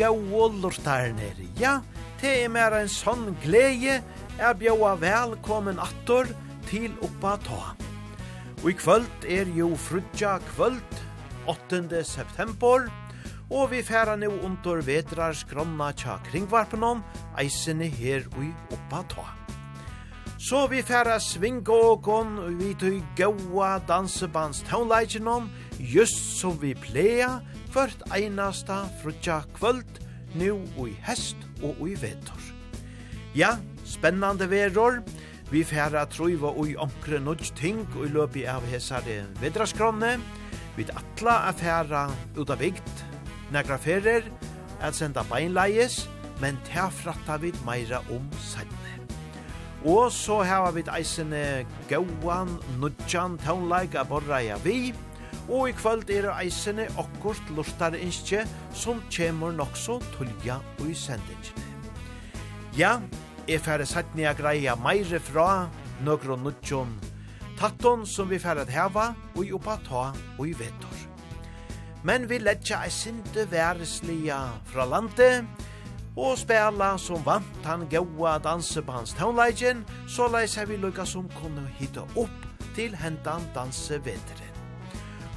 og lortarner. Ja, te er mer en sånn glede er bjaua velkommen attor til oppa ta. Og i kvöld er jo frutja kvöld, 8. september, og vi færa nu under vedrar skronna tja kringvarpenom, eisene her ui oppa ta. Så vi færa svingågon vi tøy gaua dansebands taunleikjenom, just som vi pleia, kvart einasta frutja kvöld, nu og i hest og i vetor. Ja, spennande veror, vi færa truiva og i omkre nudj ting og i løpi av hesare vedraskronne, vi atla a færa ut av vigt, negra ferer, at senda beinleies, men ta fratta vid meira om senne. Og så hava vi eisene gauan, nudjan, taunleik, borra ja vi, Og i kvöld er eisene okkurt lortar innskje som kjemur nokså tulja ui sendingene. Ja, er færre satt nia greia meire fra nøgron nutjon tatton som vi færre heva og i oppa ta og i vetor. Men vi letja ei sinte væreslia fra landet og spela som vant han gaua danse på hans townleggen så leis her vi lukka som kunne hitta opp til hentan danse.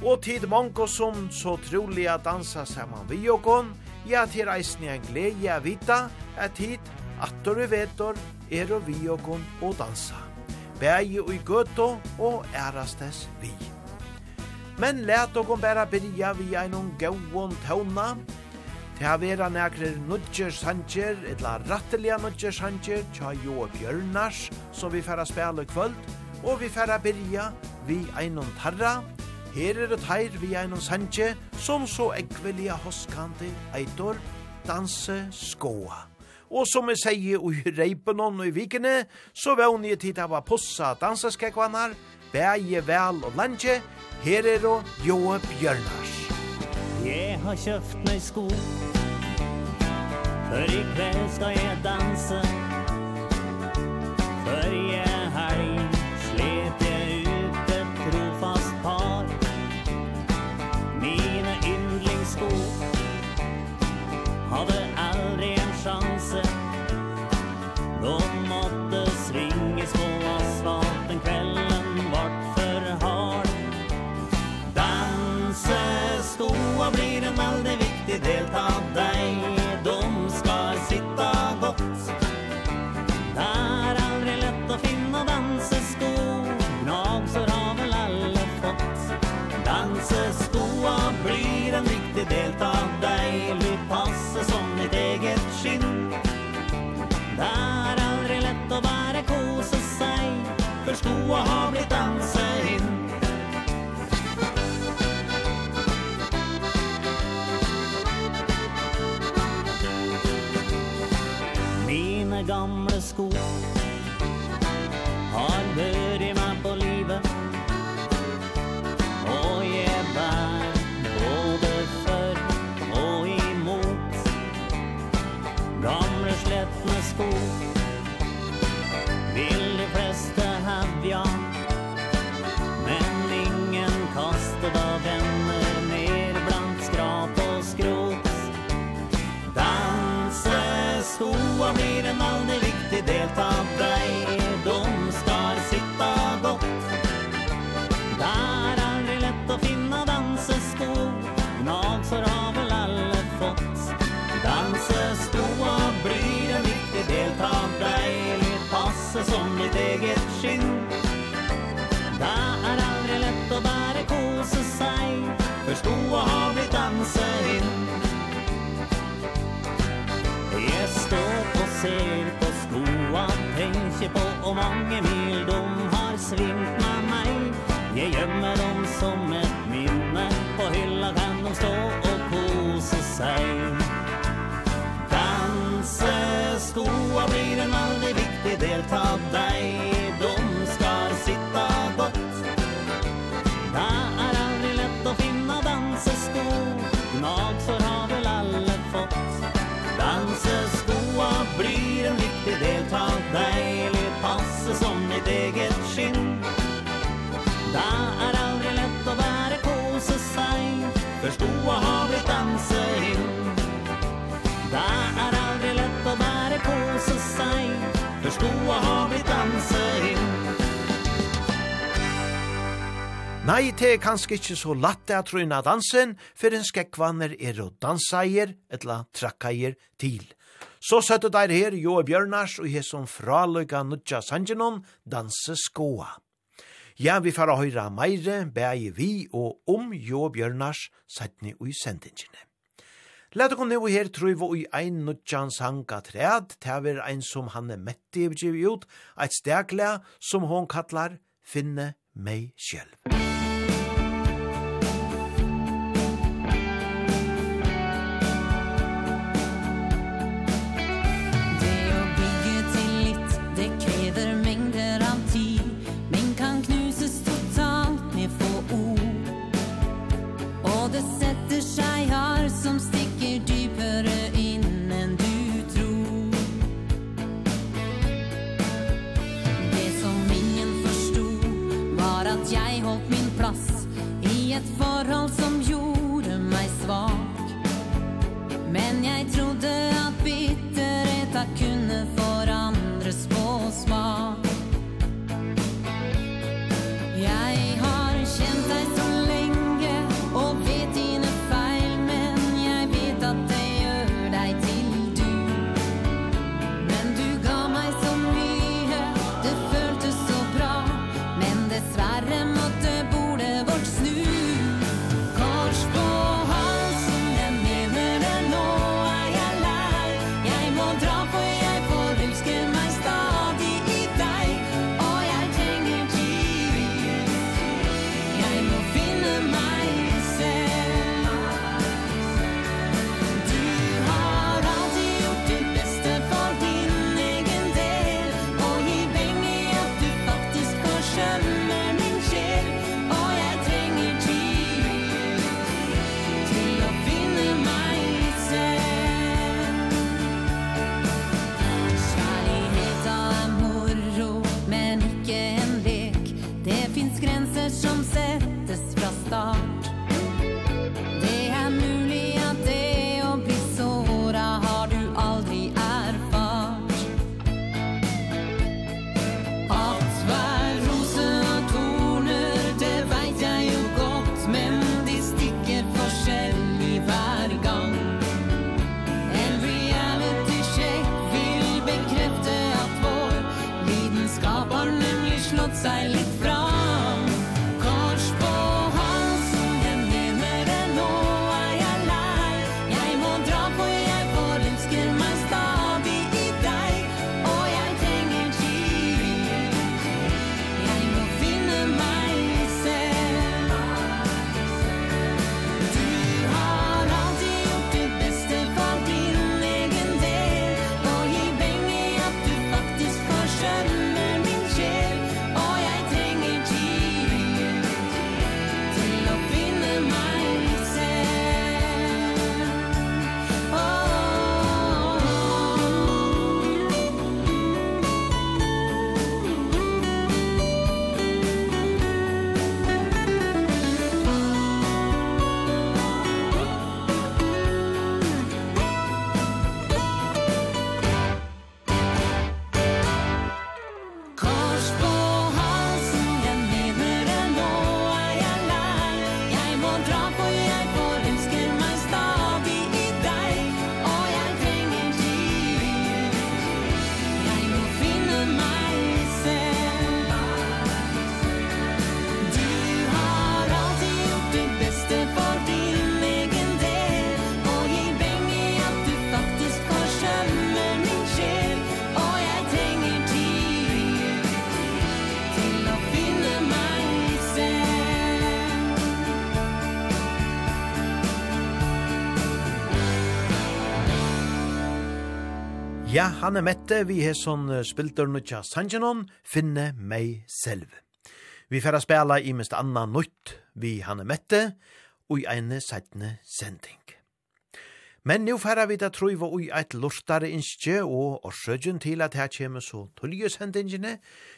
Og tid mongo som så troliga dansa saman vi okon, ja til eisne en glede a vita at tid attor vi vetor er og vi okon og dansa. Bægi og i gøto og ærastes vi. Men let okon bæra byrja vi einon gauon tauna, Til har vært nekrer nudger sanger, etla rattelige nudger sanger, tja jo bjørnars, som vi færa spela kvöld, og vi færa byrja vi einon tarra, Her er det teir vi er noen sanje, som så ekvelia hoskande eitor danse skoa. Og som jeg sier i reipen og i vikene, så vevn jeg tid av å possa danseskekvannar, bæje vel og lanje, her er det Joe Bjørnars. Jeg har kjøpt meg sko, for i kveld skal jeg danse, for jeg delta dig De ska sitta gott. Där är det lätt att finna danseskor. Gnagsor har väl alla fått. Danseskoa bryr en viktig delta dig. Passa som mitt eget skinn. Där är aldrig lätt att bara kosa sig. Förstå har vi dansa in Jag står och ser tenker på og mange mil de har svingt med meg. Jeg gjemmer dem som et minne På hylla kan de stå og kose seg. Danseskoa blir en veldig viktig del av deg. skoa har vi dansa inn Nei, det er kanskje ikke så latt det å røyna dansen, for en skekvanner er å danseier, etla trakkeier til. Så søtte der her Joe Bjørnars og hesson fraløyga nudja sangenon danse skoa. Ja, vi får høyra meire, bæg vi og om Jo Bjørnars, sættni og i sendingene. Lad okon nu her truivo i ein nudjan sanga træd, tæver ein som han er metti i ut, eit steglæ som hon kallar Finne meg sjølv. ett förhåll som gjorde mig svag. Men jag trodde att bitterhet akut Ja, han er mette, vi har sånn spilter nå tja Sanjanon, finne meg selv. Vi får spela i minst anna nøyt, vi han er mette, og i ene sættene sending. Men nu får vi da tro ui eit lortare innskje, og årsøgjen til at her kommer så tullje sendingene,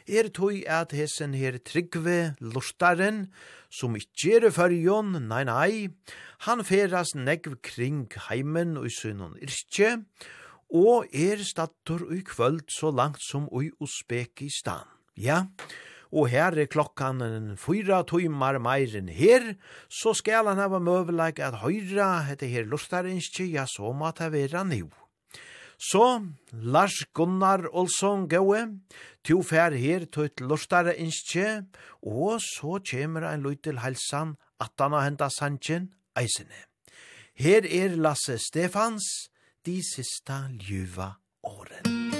er tog at hesen her tryggve lortaren, som ikkje er fyrjon, nei nei, han feras negv kring heimen og i sunnun irskje, og og er stattur i kvöld så langt som i Uzbekistan. Ja, og her er klokkan fyra tøymar meiren her, så skal han hava møvelag at høyra hette her lustarinskje, ja, så må ta vera nu. Så, Lars Gunnar Olsson Gaue, to fær her tøyt lustarinskje, og så kjemur ein løytil halsan helsan, at han har henta sanjen eisene. Her er Lasse Stefans, de sista ljuva åren.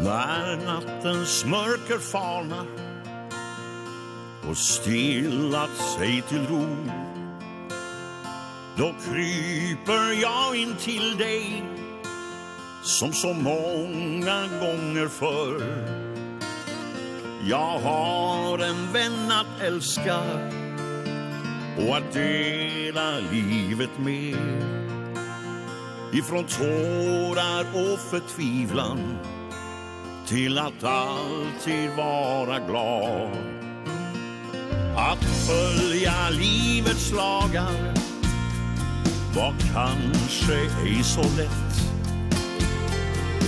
När nattens mörker falnar och stillat sig till ro Då kryper jag in till dig som så många gånger förr Jag har en vän att älska Och att dela livet med. Ifrån tårar och förtvivlan Till att alltid vara glad. Att följa livets lagar Var kanske ej så lätt.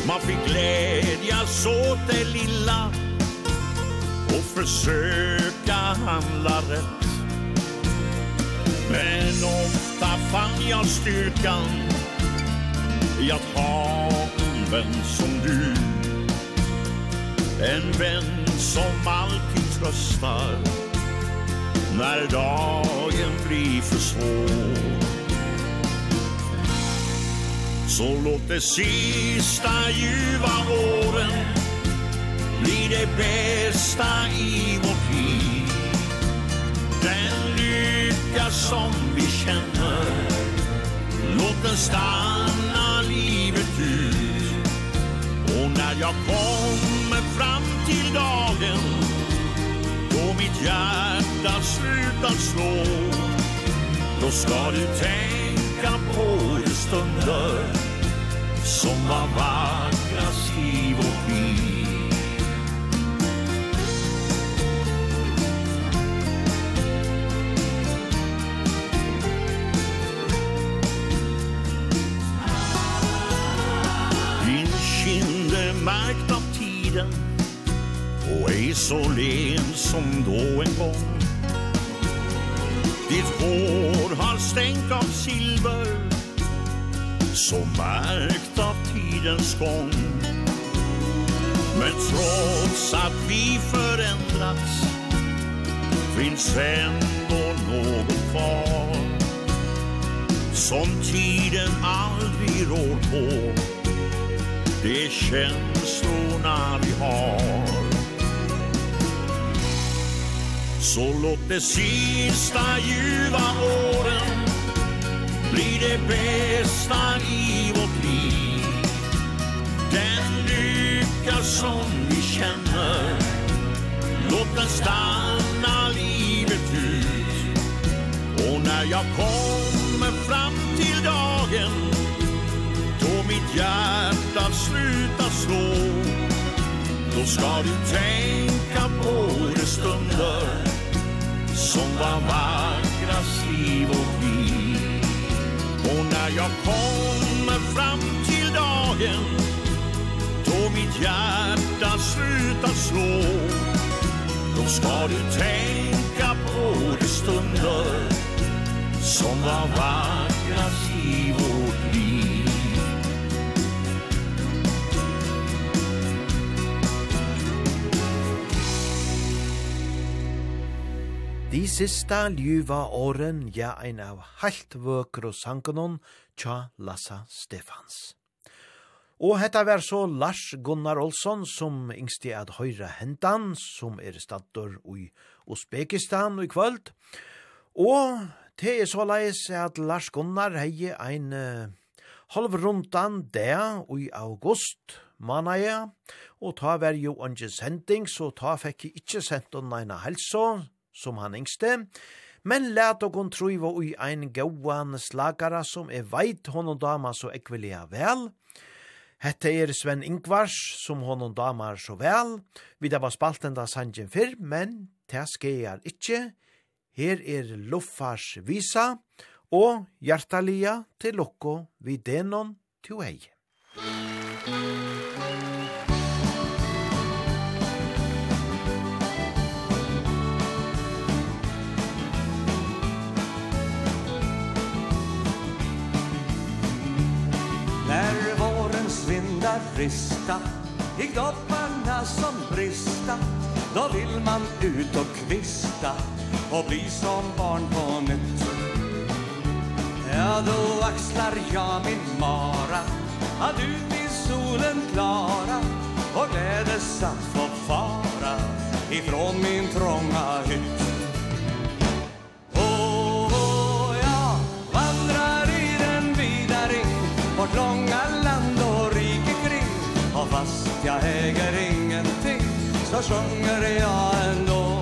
Man fick glädjas åt det lilla och försöka handla rätt. Men ofta fann jag styrkan i att ha en vän som du. En vän som alltid tröstar när dagen blir för svår. Så låt det sista ljuva åren bli det bästa i vårt liv. Den lycka som vi känner Låt den stanna livet ut. Och när jag kommer fram till dagen Då mitt hjärta slutar slå. Då ska du tänka på de stunder Som var vackrast i vårt märkt av tiden Och ej så len som då en gång. Ditt hår har stänk av silver Så märkt av tidens gång. Men trots att vi förändrats Finns ändå något kvar Som tiden aldrig rår på. Det känns känslorna vi har. Så låt det sista ljuva åren Bli det bästa i vårt liv. Den lycka som vi känner Låt den stanna livet ut. Och när jag kommer fram till dagen Då mitt hjärta hjärtat sluta slå. Då ska du tänka på de stunder Som var vackrast i vårt liv. Och när jag kommer fram till dagen Då mitt hjärta sluta slå. Då ska du tänka på de stunder Som var vackrast i vårt liv Sista ljuva åren, ja, ein av halt vøkro sankanon, tja Lassa Stefans. Og hetta var så Lars Gunnar Olsson, som yngsti at høyra hentan, som er stator i Uzbekistan i kvöld. Og det er så leis at Lars Gunnar hei ein uh, halvrundan det i august, manaja, og ta var jo anki sending, så ta fekk jeg ikkje sendt henne helsa, som han yngste, men let og hun truiva ui ein gauan slagara som er veit honom dama så ekvelia vel. Hette er Sven Ingvars som honom damar så vel. Vi da var spaltenda sanjen fyrr, men det skeier ikkje. Her er Luffars visa og hjertalia til lukko vid denon til hei. När vårens vindar frista I gropparna som brista Då vill man ut och kvista Och bli som barn på nytt. Ja, då axlar jag min mara Att ut i solen klara Och glädes att få fara Ifrån min trånga hytt. sjunger jag ändå.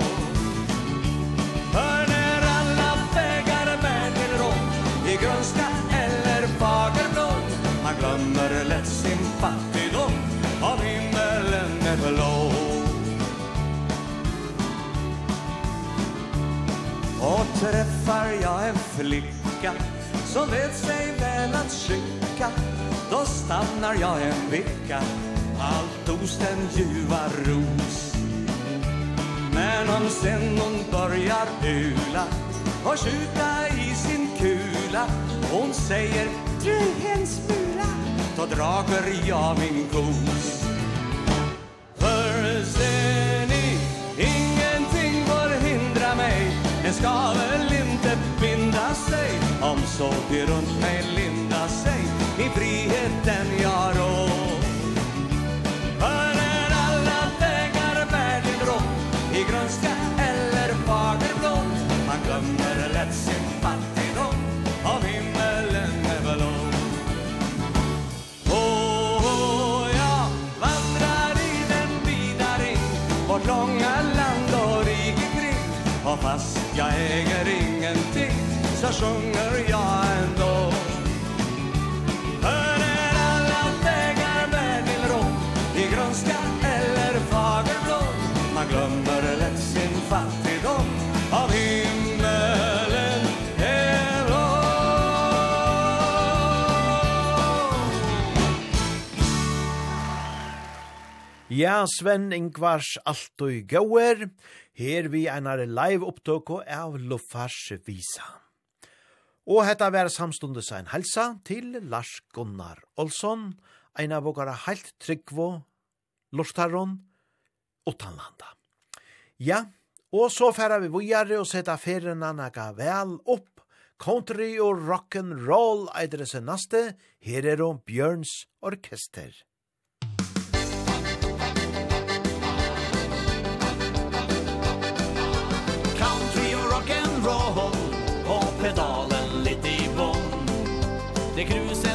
För när alla vägar bär till råd I grönska eller fagerblå. Man glömmer lätt sin fattigdom Av himmelen är blå. Och träffar jag en flicka Som vet sig väl att skicka Då stannar jag en vecka. Allt hos den ljuva ros. Men om sen hon börjar ula Och skjuta i sin kula. Hon säger Dröj en smula Då drager jag min kos. För ser ni Ingenting får hindra mig. En ska väl inte binda sig. Om så till runt mig linda sig I friheten jag sjunger jag ändå. För när alla vägar bär till rå I grönska eller fagerblå Man glömmer lätt sin fattigdom Av himmelen är blå. Ja, Sven Ingvars, allt och gåer Her vi einar live opptøko av Lofars Visa. Og hetta vær samstundes ein helsa til Lars Gunnar Olsson, ein av vågara heilt tryggvo, lortaron, utanlanda. Ja, og så færa vi vujare og seta ferien naga vel opp, country og rock'n'roll eidre seg naste, her er om Bjørns Orkester. Country og rock'n'roll kruset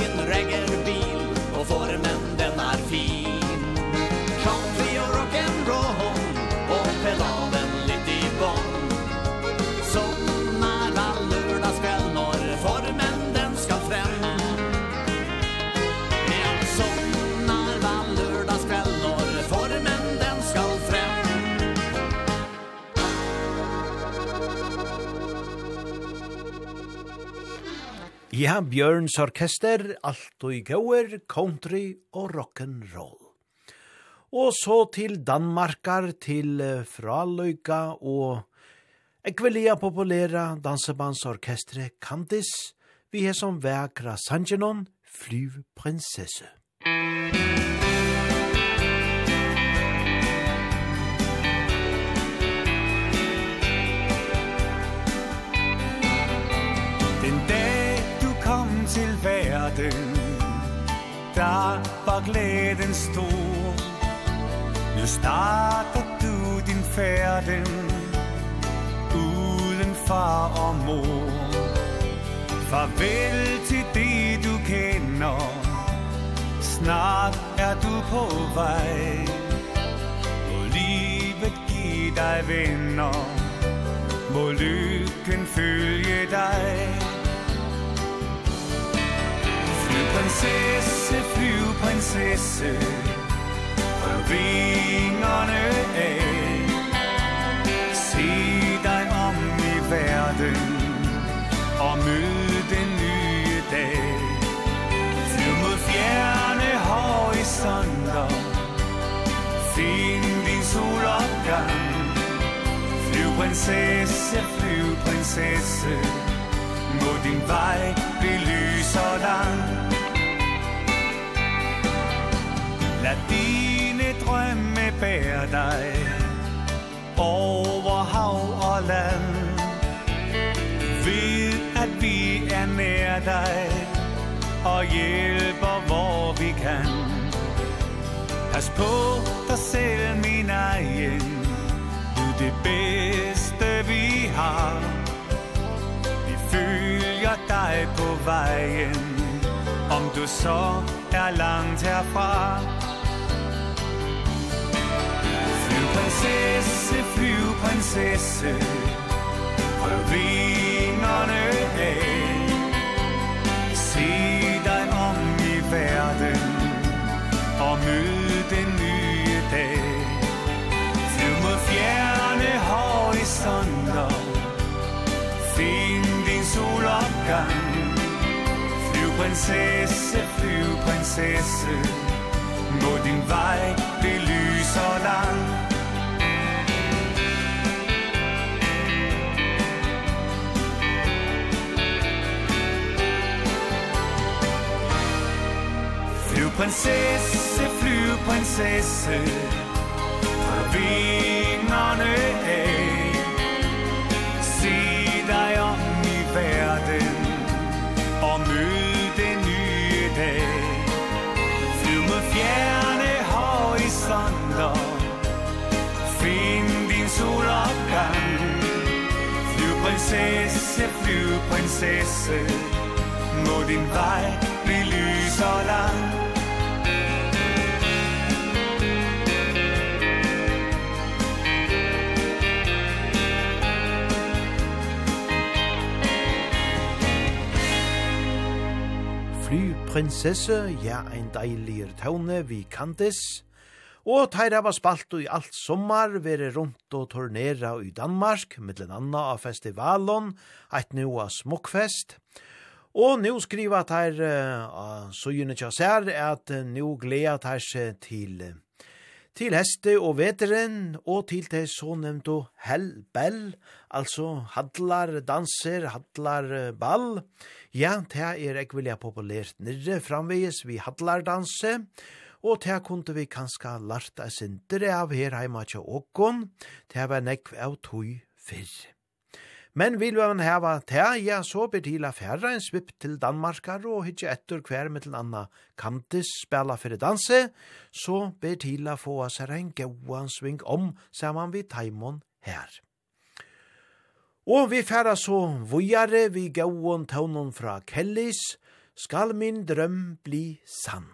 sin reggerbil och får en Ja, Bjørns orkester, alt og i gauer, country og rock'n'roll. Og så til Danmarkar, til Fraløyga og ekvelia populæra dansebandsorkestre Kandis, vi er som vekra Sanjanon, Flyvprinsesse. Musikk var glæden stor Nu starter du din færden Uden far og mor. Farvel til det du kender Snart er du på vej Må livet give dig venner Må lykken følge dig. Fly prinsesse, flyv prinsesse For vingerne af Se dig om i verden Og mød den nye dag Flyv mod fjerne horisonter Find din solopgang Flyv prinsesse, flyv prinsesse Må din vej blive lys og lang Lad dine drømme bære dig Over hav og land. Ved at vi er nær dig Og hjælper hvor vi kan. Pas på dig selv min egen. Du er det bedste vi har. Vi følger dig på vejen. Om du så er langt herfra prinsesse, flyveprinsesse Prøv vingerne af Se dig om i verden Og mød den nye dag. Flyv mod fjerne horisonter Find din solopgang. Flyv prinsesse, flyv prinsesse Må din vej belyser lang. Prinsesse, flyveprinsesse Fra vingerne af Se dig om i verden Og mød den nye dag Flyv med fjerne horisonter Find din solopgang Flyvprinsesse, flyvprinsesse Må din vej blive lys og lang. prinsesse, ja, ein deilig tøvne vi kantes, og teir hava spalt i alt sommar, vere rundt og turnera i Danmark, mittlen anna av festivalon, eit nu av smokkfest, Og nu skriva teir uh, sujene tja sær at uh, nu gleda teir seg til uh, til heste og veteren og til det så nevnte hellbell, altså hadlar danser, hadlar ball, Ja, det er jeg vilja populært nirre framvegis vi hadlar danse, og det kunne vi kanska larta sindere av her heima tja åkon, det var nekv av tog fyrr. Men vil vi hava det, ja, så blir til affæra en svipp til Danmarkar og hitje etter hver mittel anna kantis spela fyrir danse, så blir til a få oss her en gauan sving om saman vi taimon her. Og vi færa så vujare vi gauon taunon fra Kellis, skal min drøm bli sann.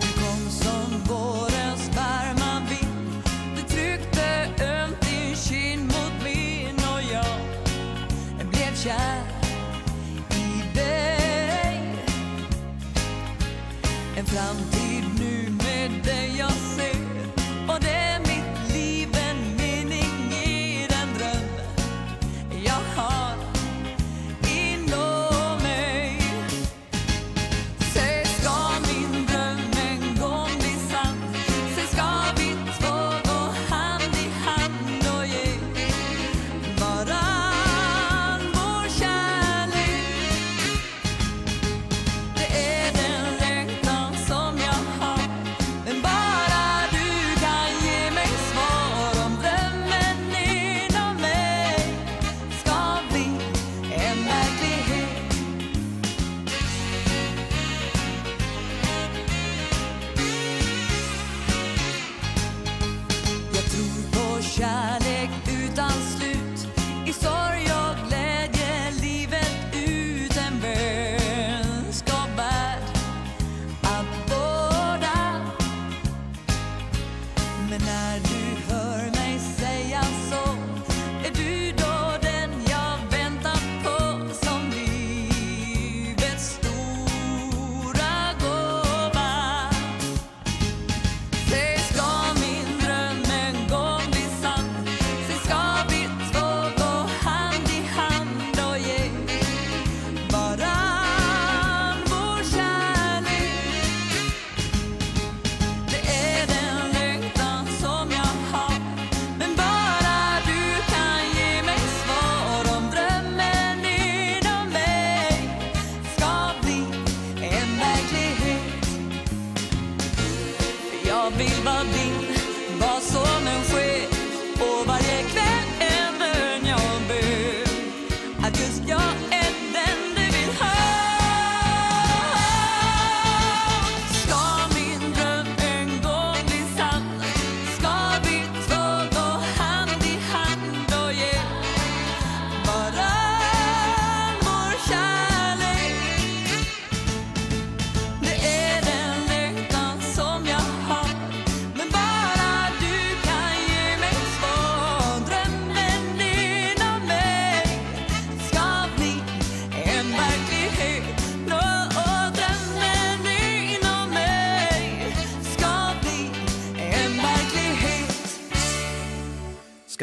Du kom som vårens spermavind, du trykte ömt din kinn mot min och jag, jag blev kär. i dig En framtid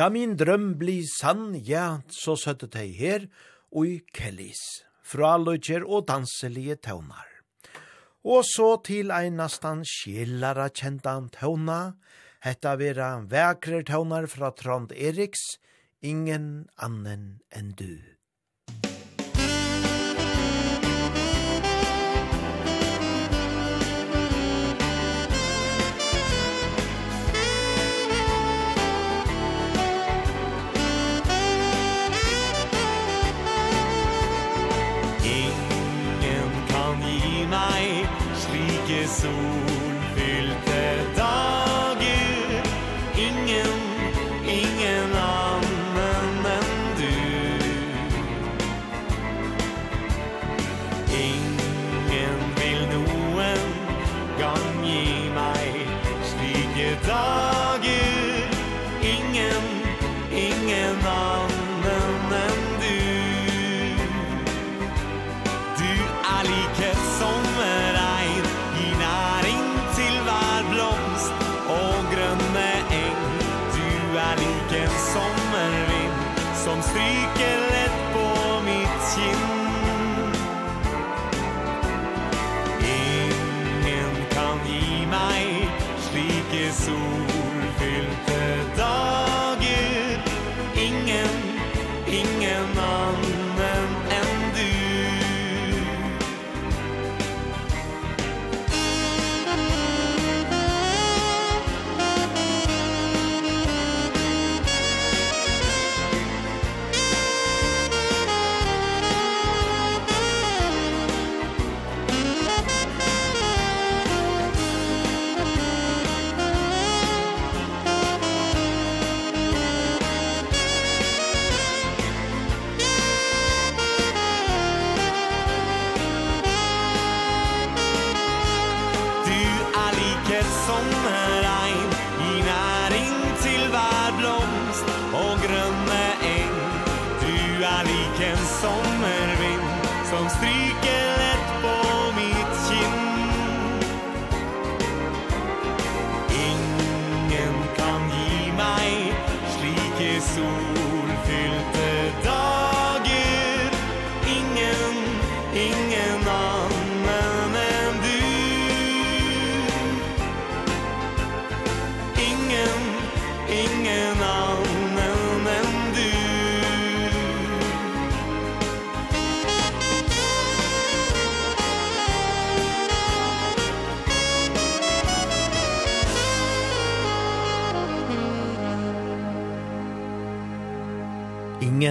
Ska min drøm bli sann, ja, så søtte teg her, og i kellis, fra løyker og danselige tøvnar. Og så til ein nastan skjellara kjentan tøvna, hetta vera vekre tøvnar fra Trond Eriks, ingen annen enn du. sol.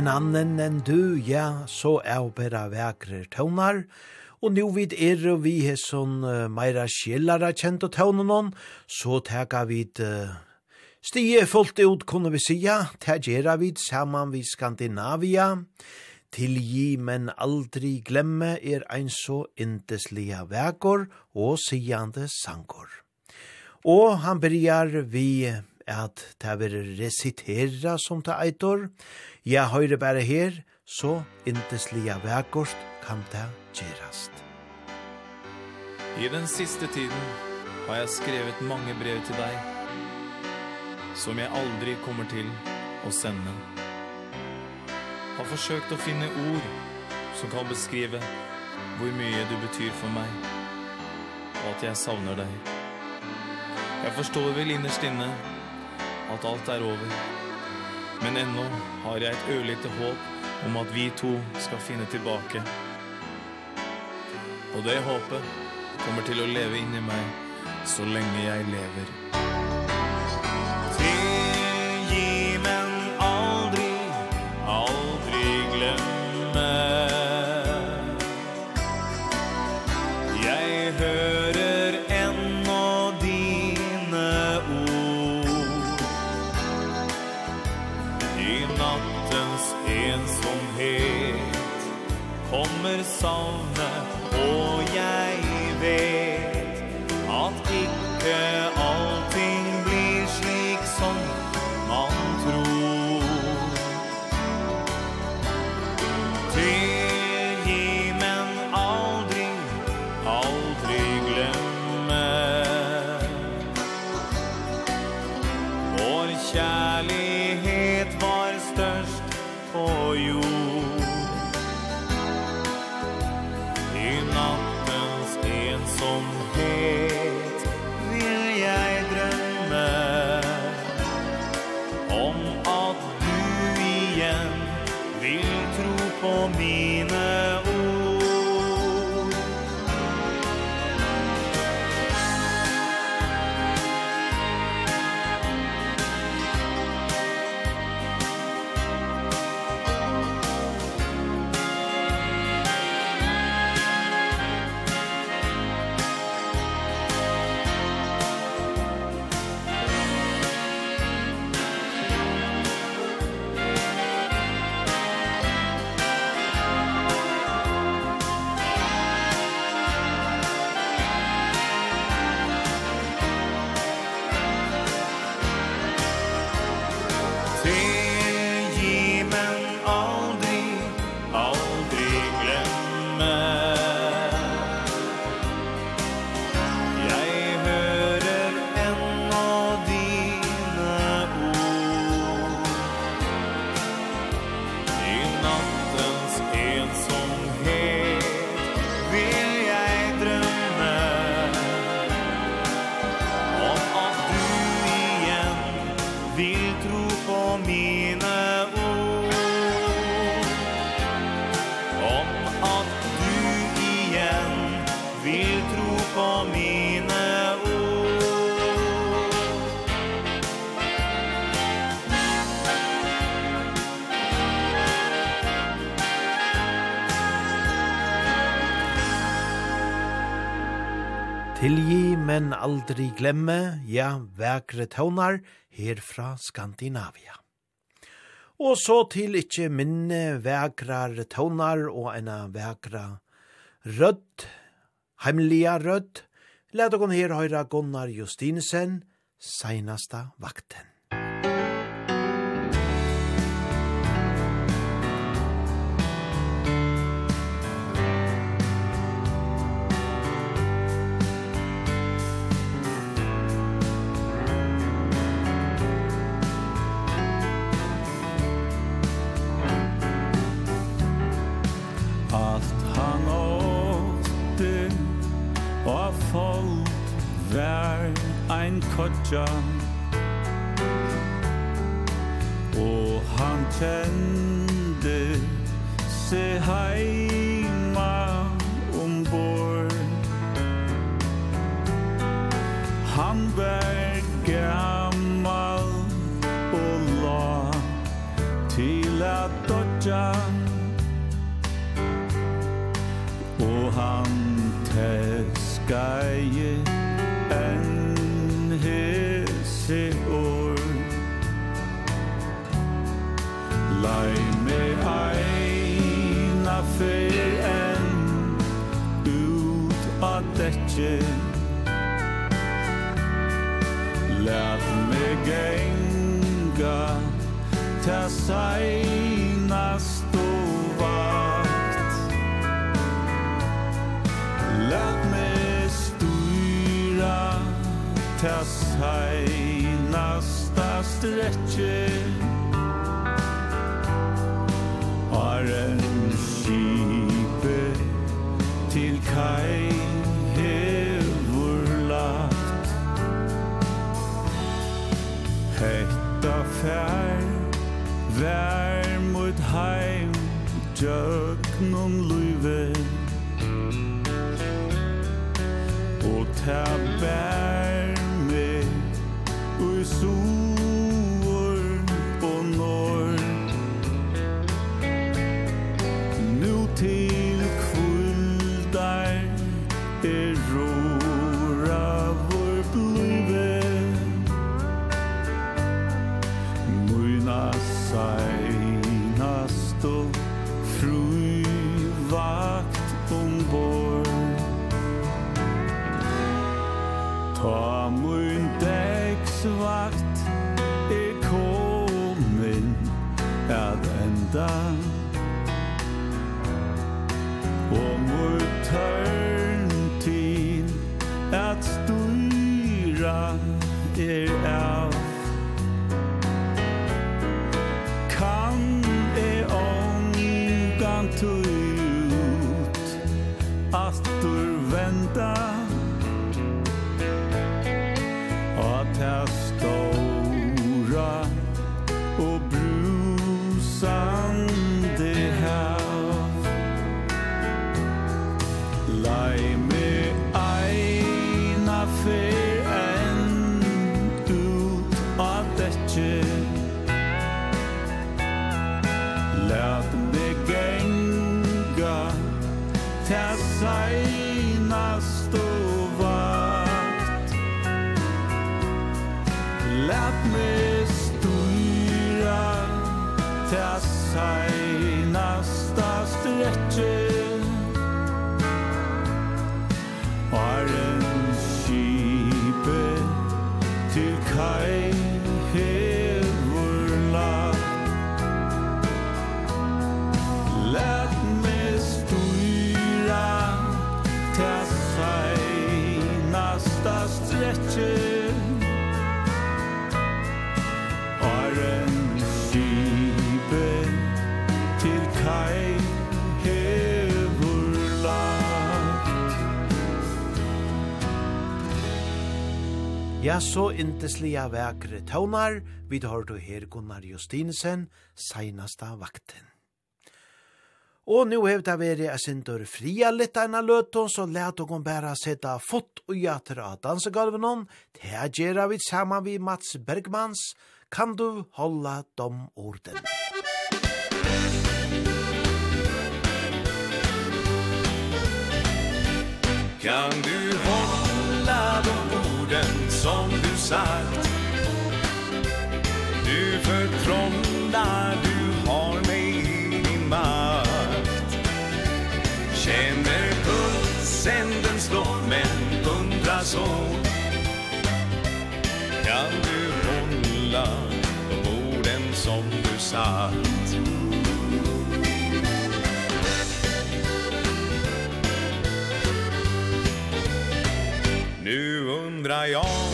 en annen enn du, ja, så er bæra vekre tøvnar, og nu vid er og vi er sånn uh, meira skjellara kjent og tøvnen så teka vi uh, stie fullt ut, kunne vi sija, tegera vi saman vi Skandinavia, tilgi, men aldri glemme er ein så indeslige vekor og sijande sankor. Og han byrjar vi at det er resitera som det eitor, Jeg høyre bare her, så inteslia vekkort kan det gjerast. I den siste tiden har jeg skrevet mange brev til deg, som jeg aldri kommer til å sende. Har forsøkt å finne ord som kan beskrive hvor mye du betyr for meg, og at jeg savner deg. Jeg forstår vel innerst inne at alt er over, Men ennå har jeg et ørlite håp om at vi to skal finne tilbake. Og det håpet kommer til å leve inni meg så lenge jeg lever. aldri glemme, ja, vekre tøvnar her fra Skandinavia. Og så til ikkje minne vekrar tøvnar og ena vekra rødt, heimliga rødt, let okon her høyra Gunnar Justinsen, seinasta vakten. mykja Og han kjende se heima ombord. Han var gammal og la til at dodja fer enn ut av detje Lät me gänga ta seina stovakt Lät me styra ta seina stretcher Orange skipet til kai hevur lagt. Hetta fær vær mot heim jöknum luive Og ta bær me ui sol Ta mun dagsvakt Er komin At enda. Ja, så inteslia vekre tøvnar, vi har du her Gunnar Justinsen, seinasta vakten. Og nu hevd det væri a sindur fria litt eina løtton, så let og bæra seta fot og jater av dansegalven det gjerra vi saman vi Mats Bergmans, kan du hålla dom orden. Kan du hålla dom orden? som du sagt Du förtrollar, du har mig i din makt. Känner pulsen den slår men undrar så. Kan du hålla de orden som du sagt Nu undrar jag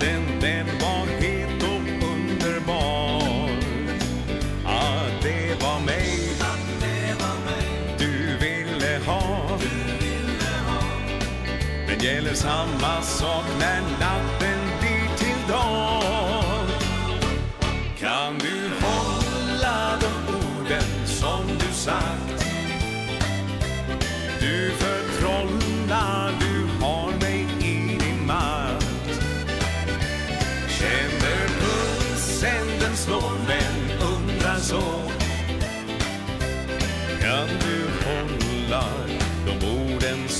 natten den var het och underbar. Att det var mig Du ville ha. Du ville ha. Men gäller samma sak när natten blir till dag.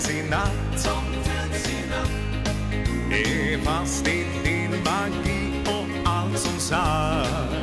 föddes i natt Som föddes i natt Är fast i din magi och allt som sagt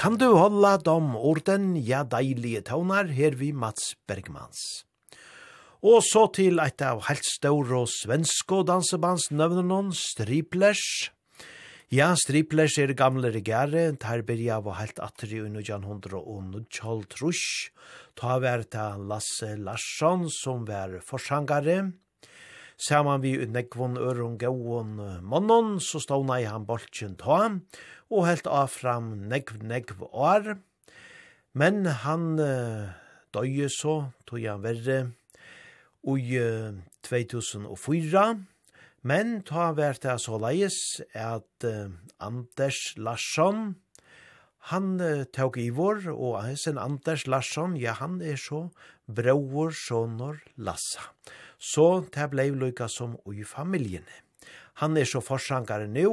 Kan du hålla de orden, ja deilige tånar, her vi Mats Bergmans. Og så til eit av helt ståre svensko dansebandsnøvnen, Striplers. Ja, Striplers er gamle regere, der byrja var helt atri under Jan Hundra og Nudjald Ta vært av Lasse Larsson, som var forsangare. Saman vi ut nekvon øron gauon mannon, så ståna i han boltjen ta, og helt av fram nekv nekv år. Men han uh, døye så, tog han verre, i uh, 2004, men ta vært det så leies at uh, Anders Larsson, han uh, tåg ivor, og hans Anders Larsson, ja, han er så bror sonor Lassa så det ble lykka som i familien. Han er så forsankare nå,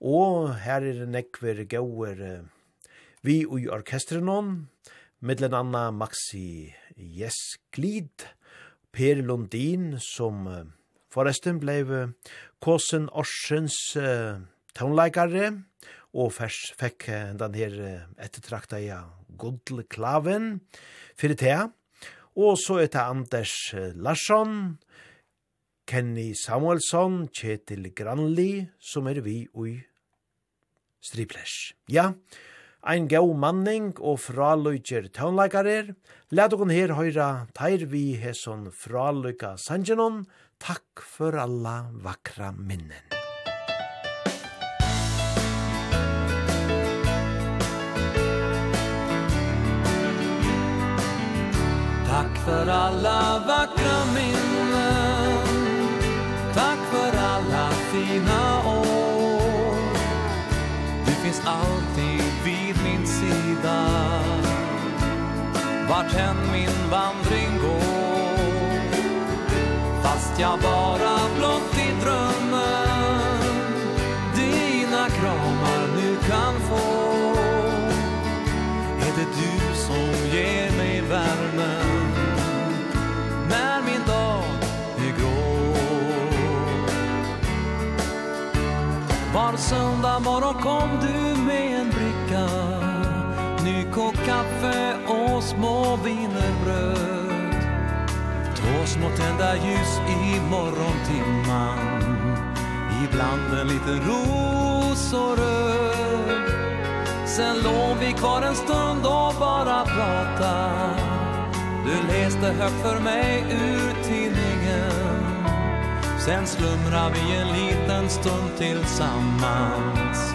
og her er det nekver gauer vi i orkestrenon, middelen anna Maxi Jesglid, Per Lundin, som forresten blei Kåsen Orsens uh, tonleikare, og først fikk den her ettertrakta ja, Godle Klaven, fyrir tea, Og så er det Anders Larsson, Kenny Samuelsson, Kjetil Granli, som er vi i Striplash. Ja, ein gau manning og fraløyger tøvnleikarer. Læt okon her høyra teir vi hesson fraløyga sangenon. Takk for alla vakra minnen. för alla vackra minnen. Tack för alla fina år. Du finns alltid vid min sida. Vart än min vandring går. Fast jag bara blott när min dag är grå. Var söndag morgon kom du med en bricka Nykokt kaffe och små vinerbröd Två små tända ljus i morgontimman Ibland en liten ros och röd Sen låg vi kvar en stund och bara pratade Du läste högt för mig ur tidningen. Sen slumrar vi en liten stund tillsammans.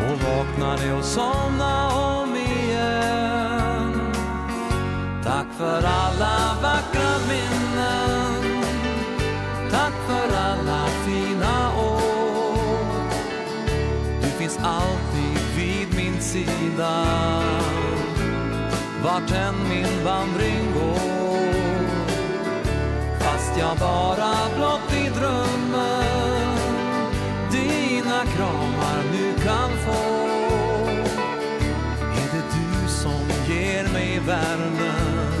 Och vaknade och somnade om igen. Tack för alla vackra minnen. Tack för alla fina år. Du finns alltid vid min sida vart än min vandring går. Fast jag bara blott i drömmen Dina kramar nu kan få. Är det du som ger mig värmen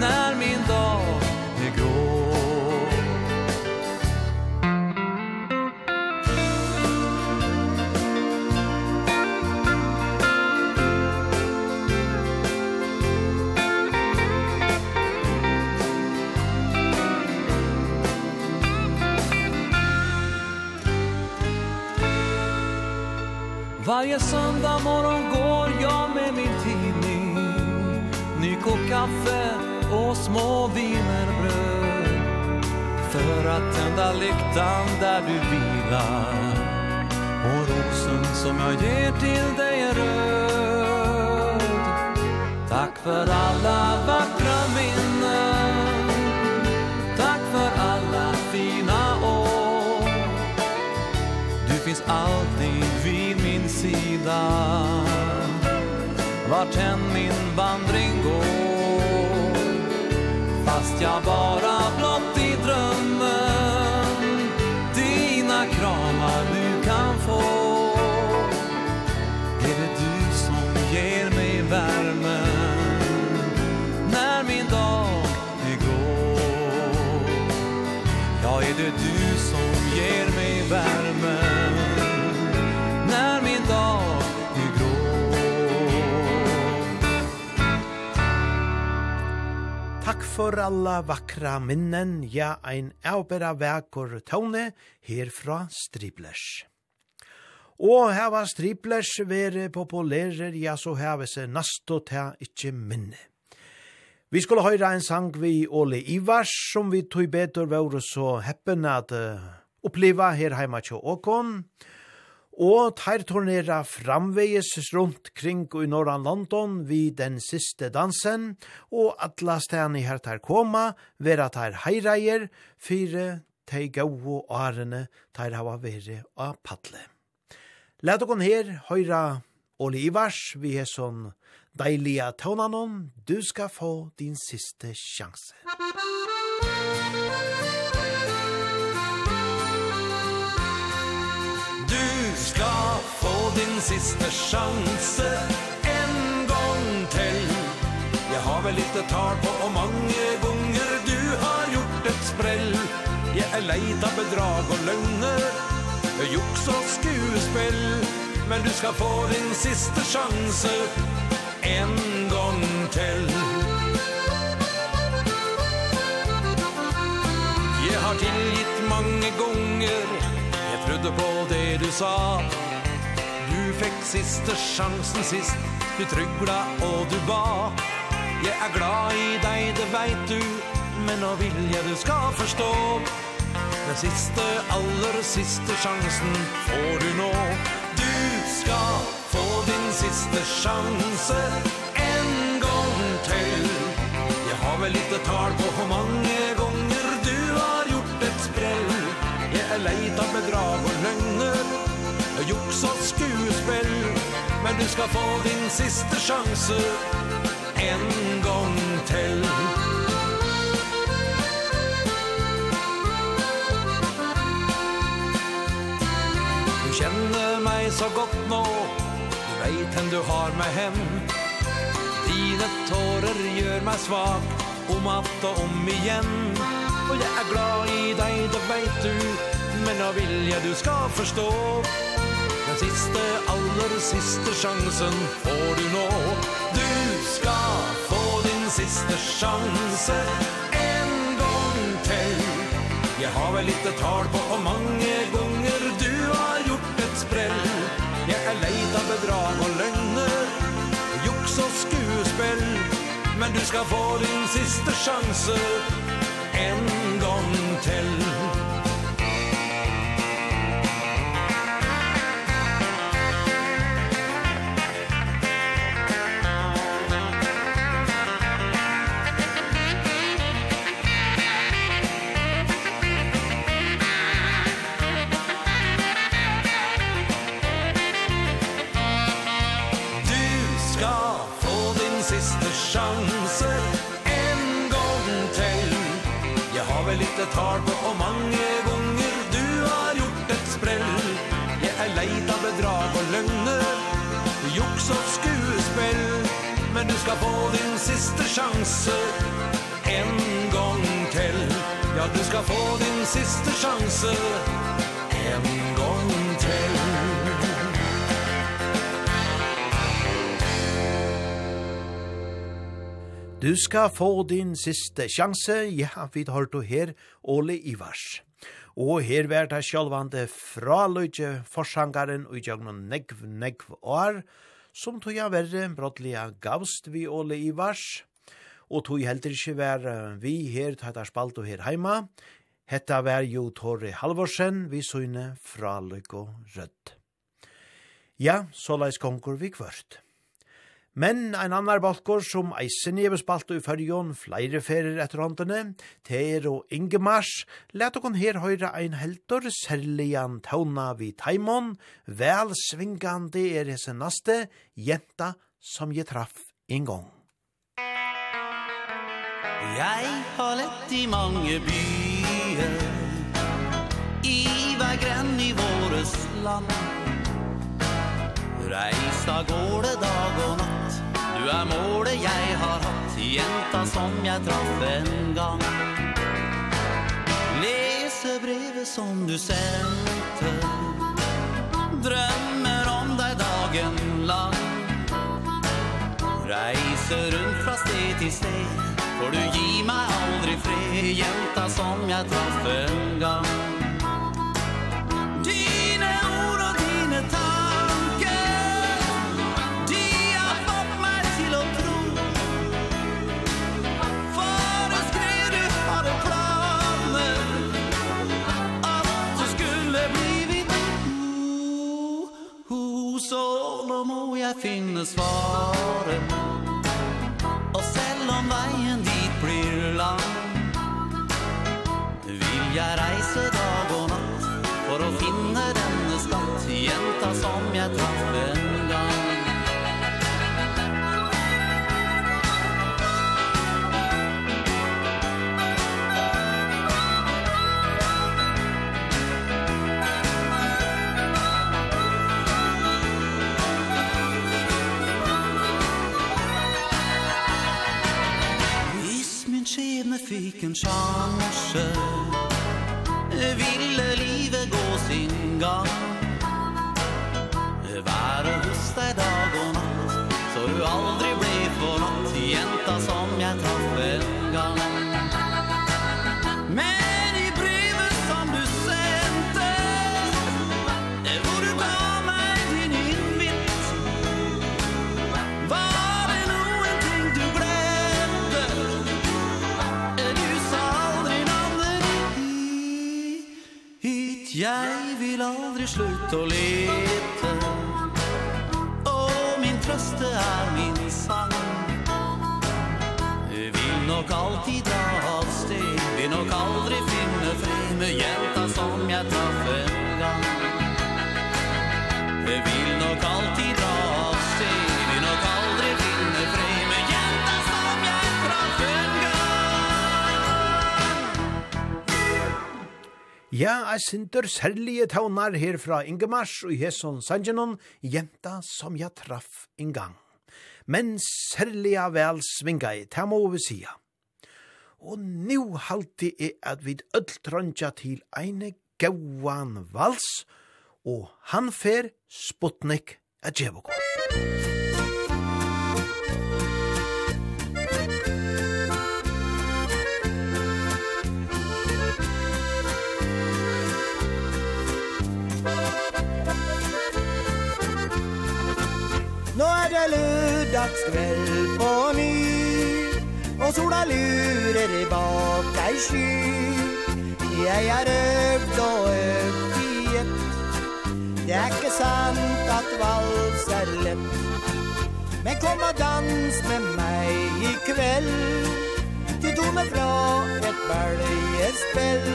När min dag Varje söndag morgon går jag med min tidning. Nykokt kaffe och små vinerbröd För att tända lyktan där du vilar. Och rosen som jag ger till dig är röd. Tack för alla vackra minnen. Tack för alla fina år. Du finns alltid sida Vart än min vandring går. Fast jag bara blott i drömmen Dina kramar nu kan få. Är det du som ger mig värmen När min dag är grå Ja, är det du som ger mig värmen? for alla vakra minnen, ja ein avbera vekor tåne herfra Striblers. Og heva Striblers vere populærer, ja så heva seg nasto ta ikkje minne. Vi skulle høyra en sang vi Ole Ivars, som vi tog betur vore så heppen at uh, oppleva her heima tjå åkon. Og og teir turnera framvegis rundt kring i norran London vid den siste dansen, og atla stani her teir koma, vera teir heireier, fire tei gau arene teir hava vere av paddle. Læt okon her høyra Oli Ivars, vi er sånn deilige tånanon, du skal få din siste sjanse. Musikk få din sista sjanse en gång till Jag har väl lite tal på och många gånger du har gjort ett spräll Jag är leid av bedrag och lögner Jox och skuespel Men du ska få din sista sjanse en gång till Jag har tillgitt många gånger Jag trodde på det du sa siste sjansen sist. Du tryggla og du ba. Jeg er glad i deg, det veit du Men nå vil jeg du skal forstå. Den siste, aller siste sjansen får du nå. Du skal få din siste sjanse En gang til. Jeg har vel litt tal på hvor mange juks og skuespill Men du skal få din siste sjanse En gång till Du känner mig så gott nå Du vet hen du har mig hem Dina tårer gör mig svag Om att och om igen Och jag är glad i dig, det vet du Men jag vill jag du ska förstå Den siste, aller siste sjansen får du nå. Du skal få din siste sjanse En gang til. Jeg har vel litt tal på hvor mange ganger du har gjort et sprell. Jeg er leit av bedrag og løgner Juks og skuespill. Men du skal få din siste sjanse En gang til. det tar på Og mange gonger du har gjort et sprell. Jeg er leid av bedrag og løgner Joks og skuespill. Men du skal få din siste sjanse En gang til. Ja, du skal få din siste sjanse En gang til Du skal få din siste sjanse, ja, vi har du her, Ole Ivars. Og her var det sjølvande fraløyde forsangaren og gjennom negv, negv år, som tog jeg verre brottlige gavst vi Ole Ivars, og tog heldur ikke vær vi her, tog jeg spalt og her heima. Hetta vær jo Tore Halvorsen, vi søgne fraløyde og rødt. Ja, så leis konkur vi kvørt. Men ein annar balkor som eisen i bespalt og i fyrjon flere ferir etter håndene, Ter og Ingemars, let okon her høyre ein heltor særligan tauna vi taimon, vel svingande er hese naste, jenta som je traff en gong. Jeg har lett i mange byer, i hver grenn i våres land. Reist av gårde dag og natt, Du er målet jeg har hatt Jenta som jeg traff en gang. Lese brevet som du sendte Drømmer om deg dagen lang. Reiser rundt fra sted til sted For du gir meg aldri fred Jenta som jeg traff en gang. jag finner svaren men fikk en sjanse Ville livet gå sin gang. Jeg vil aldri slutte å lete. Og min trøste er min sang. Vil nok alltid dra av sted Vil nok aldri finne fred med hjelp. Ja, jeg synder særlige taunar her fra Ingemars og Jesson Sanjanon, jenta som jeg traff en gang. Men særlige vel svinga i, det må vi sija. Og nu halte jeg at vi ødel til eine gauan vals, og han fer Sputnik a Musikk kveld på ny. Og sola lurer bak ei sky. Jeg er øvd og øvd i ett. Det er ikke sant at vals er lett. Men kom og dans med meg i kveld. Til tomme fra et bølgespill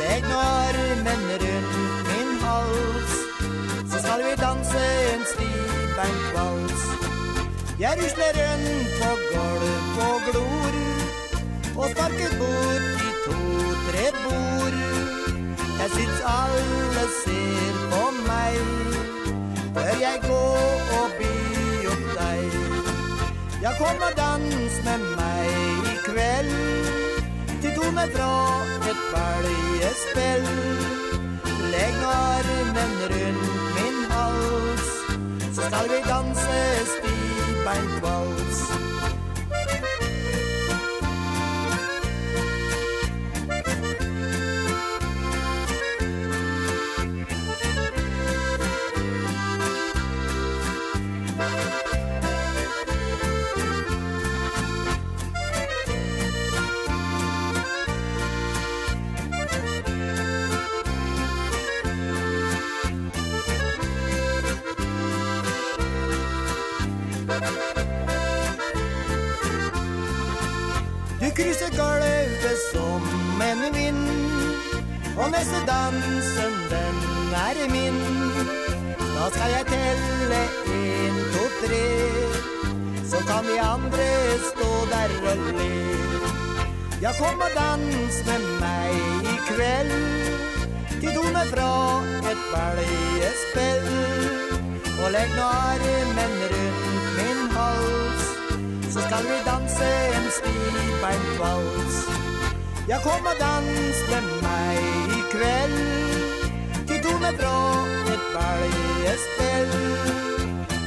Legg nå armen rundt min hals. Så skal vi danse en stivbeint vals. Jeg rusler rundt på gulv og glor Og sparker bort i to-tre bord. Jeg syns alle ser på meg Bør jeg gå og by opp deg. Ja, kom og dans med meg i kveld Til tone fra et bølgespill Legg armen rundt min hals Så skal vi danse stil beim Walz krysser gulvet som en vind Og neste dansen, den er min. Da skal jeg telle en, to, tre Så kan vi andre stå der og le. Ja, kom og dans med meg i kveld Til doner fra et baljespill Og legg nå armen rundt min hals så skal vi danse en stivbeintvals Ja, kom og dans med meg i kveld. Til tog med bra et baljespill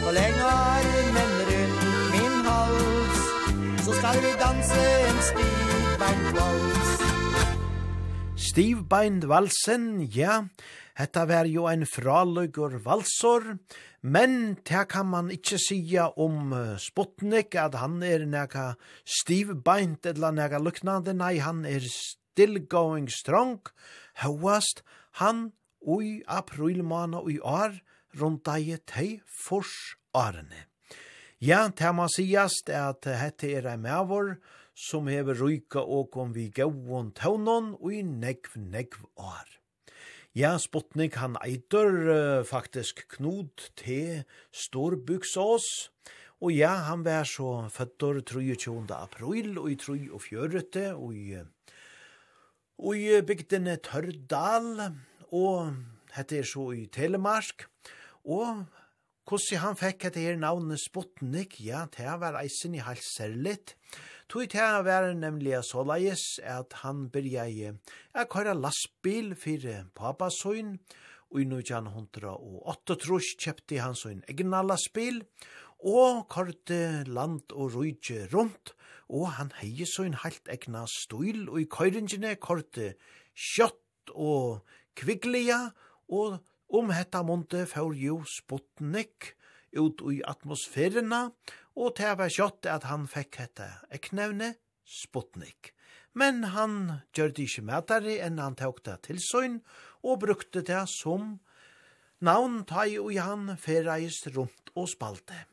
Og lenge armen rundt min hals Så skal vi danse en stivbeintvals Stivbeinvalsen, ja, Hetta var jo ein fraløgur valsor, Men det kan man ikkje sija om Sputnik, at han er nega stivbeint eller nega luknande. Nei, han er still going strong. Høyast, han ui aprilmana ui år, rundt ei tei fors årene. Ja, det man sigast at hette er ei mevor, som hever ryka og om vi gauon taunon ui negv negv år. Ja, Sputnik, han eitur uh, faktisk Knut til Storbuksås. Og ja, han var så føttur 23. april og i 43. og i, og i bygdene Tørdal. Og hette er så i Telemark. Og hvordan han fikk hette her navnet Sputnik, ja, det var eisen i halserlitt. Tog til var være nemlig såleis at han byrja at køyra lastbil fyrir papasøyn, og i 1908 trus kjepti han så en egna lastbil, og kørte land og rujtje rundt, og han heie så en helt egna stuil, og i køyringene kørte kjøtt og kvigglia, og om hetta munte fyrir jo Sputnik ut i atmosfærena, og det var kjøtt at han fikk hette eknevne Sputnik. Men han gjør det ikke mætare enn han tok det til søgn, og brukte det som navn tai og han ferreist rundt og spalte.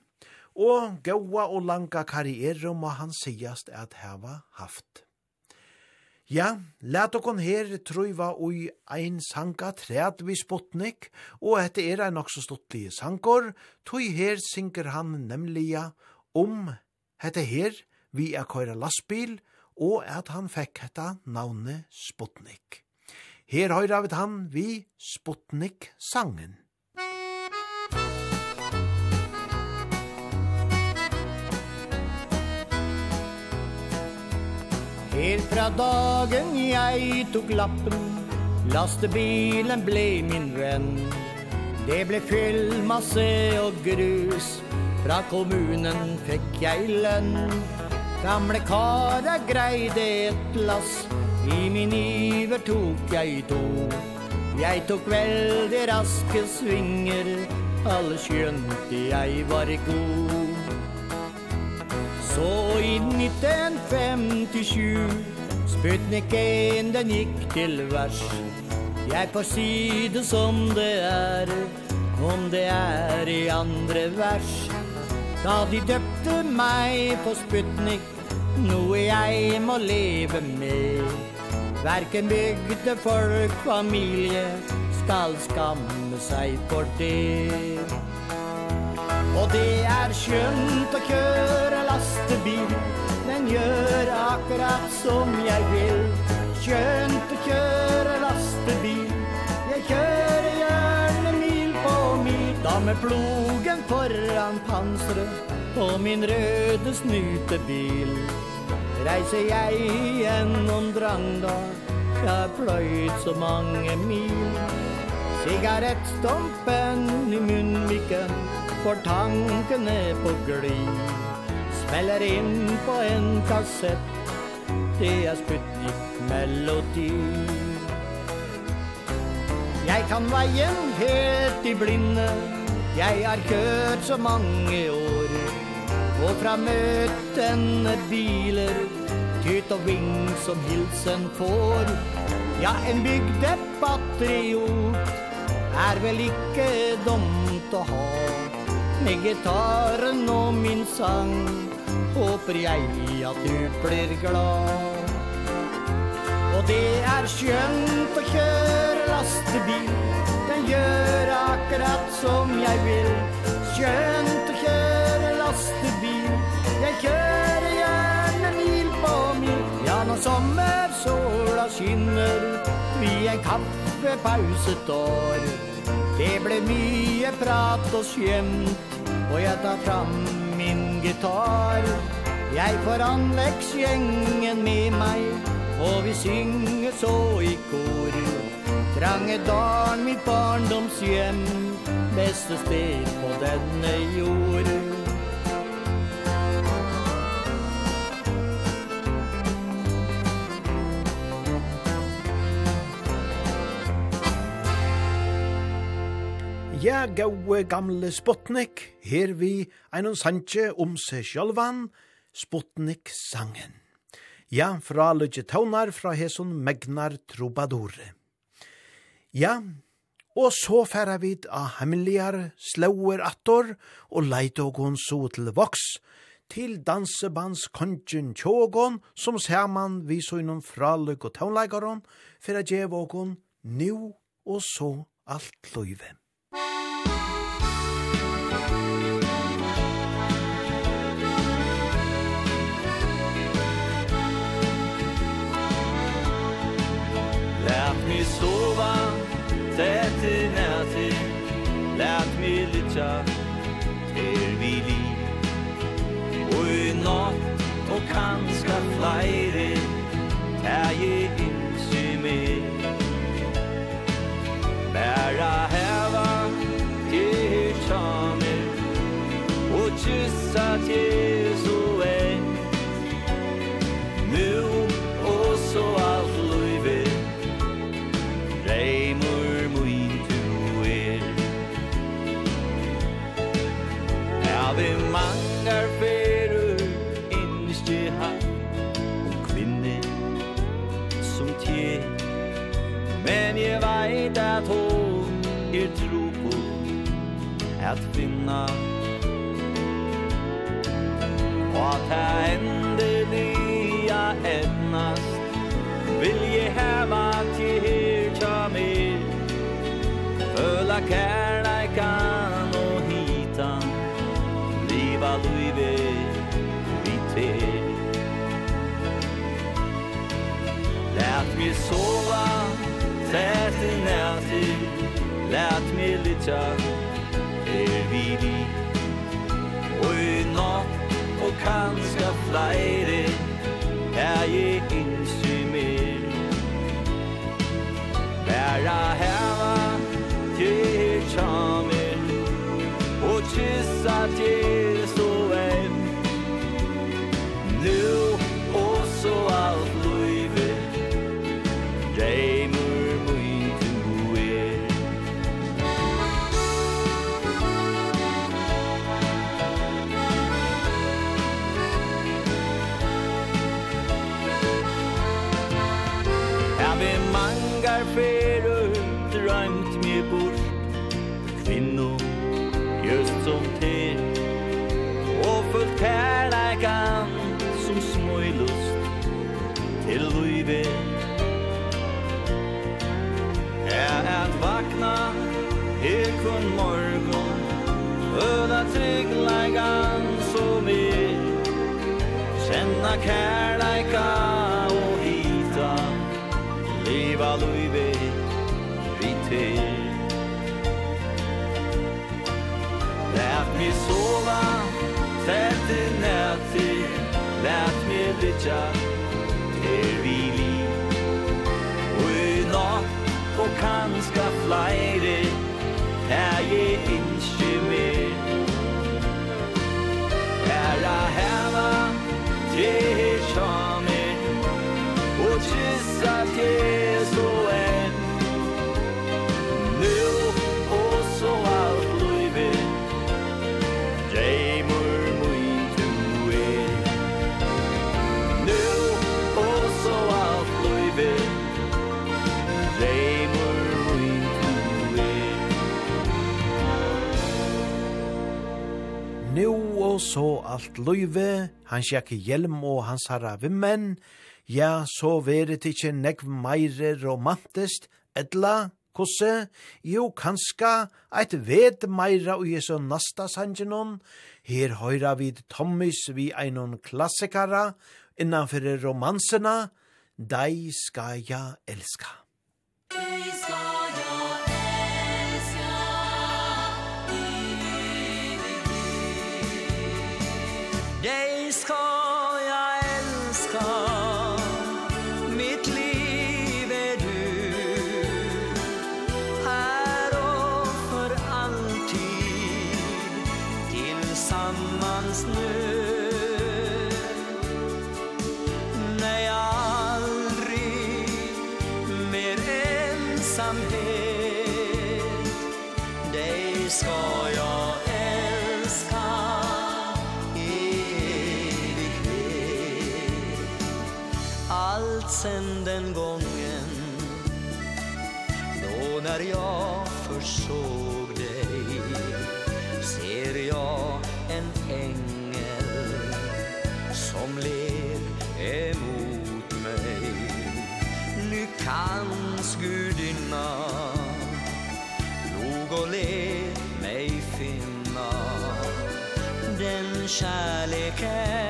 Og gaua og langa karriere må han sigast at heva haft. Ja, let okon her truiva ui ein sanka træd vi Sputnik, og etter er ein nokso stottlige sankor, tui her synger han nemliga om hette her vi er køyre lastbil, og at han fekk hette navnet Sputnik. Her høyre av han vi Sputnik-sangen. Helt fra dagen jeg tok lappen, lastebilen ble min venn. Det ble fyll, masse og grus, Fra kommunen fikk jeg lønn. Gamle kara greide et lass. I min iver tok jeg to Jeg tok veldig raske svinger. Alle skjønte jeg var god. Så i 1957 Sputnik 1 den gikk til vers. Jeg får si det som det er Om det er i andre vers. Da de døpte meg på Sputnik Noe jeg må leve med. Hverken bygde folk, familie Skal skamme seg for det. Og det er skjønt å kjøre lastebil Men gjør akkurat som jeg vil. Skjønt å kjøre lastebil Jeg kjører Da med plogen foran panseret På min røde snutebil Reiser jeg gjennom Drangdal Jeg har pløyd så mange mil. Sigarettstompen i munnviken Får tankene på gli. Smeller inn på en kassett Det er sputnik melodi. Jeg kan veien helt i blinde. Jeg har kjørt så mange år. Og fra møtende biler Tyt og ving som hilsen får. Ja, en bygdepatriot Er vel ikke dumt å ha. Med gitaren og min sang Håper jeg at du blir glad. Det er skjønt å kjøre lastebil. Den gjør akkurat som jeg vil. Skjønt å kjøre lastebil. Jeg kjører gjerne mil på mil. Ja, når sommersola skinner Vi en kaffepause tår Det ble mye prat og skjemt Og jeg tar fram min gitar. Jeg får anleggsgjengen med meg. Og vi synger så i kor. Trange dagen mitt barndoms hjem. Beste sted på denne jord. Ja, gaue gamle Sputnik, her vi einon sanje om seg sjølvan, Sputnik-sangen. Ja, fra lutje tånar fra hesun megnar trobadore. Ja, og så færa vi av hemmeligar slauer attor og leit og hon så til voks, til dansebands kongen tjågon som saman vi så innom fra lutje og tånleikaron for a djev nu og så alt løyve. Musikk Lät mig sova tätt i nätet Lät mig lytja till vi liv. Och i natt och kanska flere Tär je insi mig. Bära häva till tjamer Och kyssa till Men jeg veit at hon er tro på at finna. Og at det ändeliga ädnast Vil jeg heva til her tja mer Føla kærleikan og hitan Liva luive vi ter Lät mig sova Sett i näti Lät mig lytja Er vi li Og i natt Og kanska flere Er jeg ikke mer Bæra heva Til tjamer Og kyssa til vi mangar ferur drømt mi bort. Kvinno, just som til Og fullt kærleikan som smøylust Til luive Er at vakna her kun morgon Øda tryggleikan som er. Kjenna kærleikan til. Lät mig sova tätt i nättid Lät mig lycka till vi liv Og i natt Og kanska flajre Her ger inte så alt løyve, han jakke hjelm og hans harra vimmen, ja, så veri ikkje nekv meire romantist, edla, kosse, jo, kanska, eit vet meira og jesu nasta sangenon, her høyra vid Tommis vi einon klassikara, innanfyrir romansena, dei skal ja elska. Dei ska It's شالكان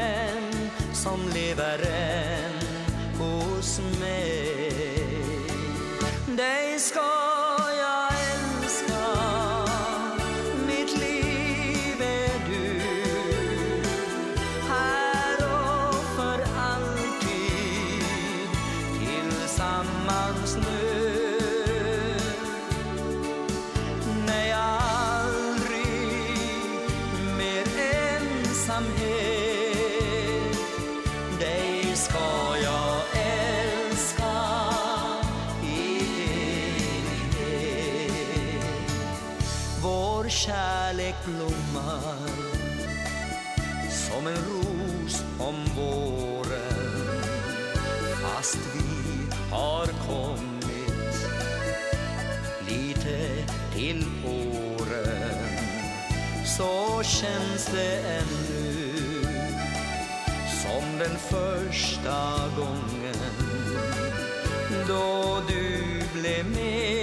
det ännu Som den första gången Då du blev med.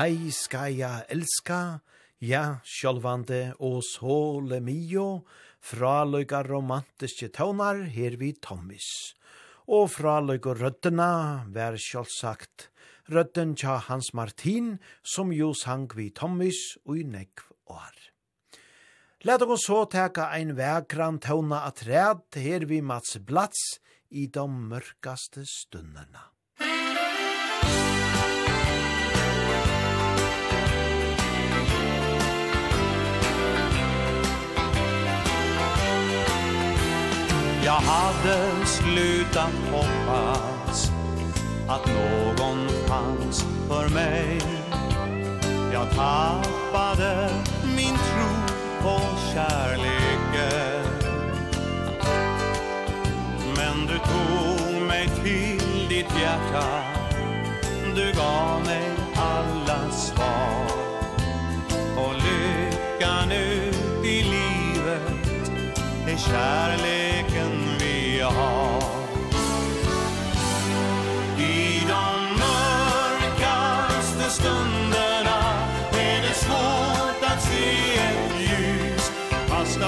Dei skal ja elska, ja, sjálvande og sole mio, fraløyga romantiske tånar her vi Tommis. Og fraløyga røddena, vær sjálvsagt, rødden tja Hans Martin, som jo sang vi Tommis og i nekv år. Læt oss så teka ein vekran tåna atræd her vi Mats Blats i de mørkaste stundene. Jag hade slutat hoppas Att någon fanns för mig. Jag tappade min tro på kärleken. Men du tog mig till ditt hjärta. Du gav mig alla svar. Och lyckan ut i livet är kärlek.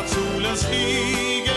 att solen stiger.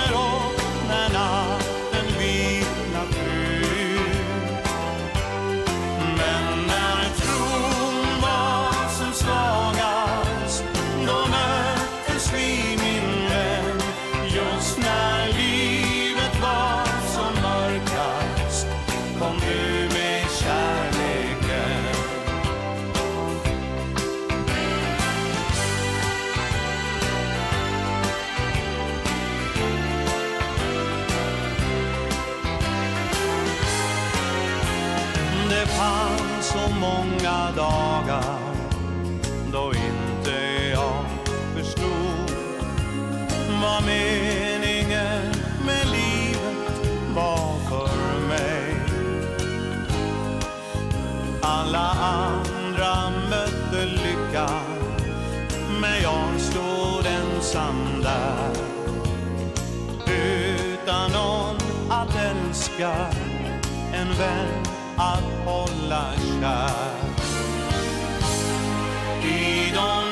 älska En vän att hålla kär. I de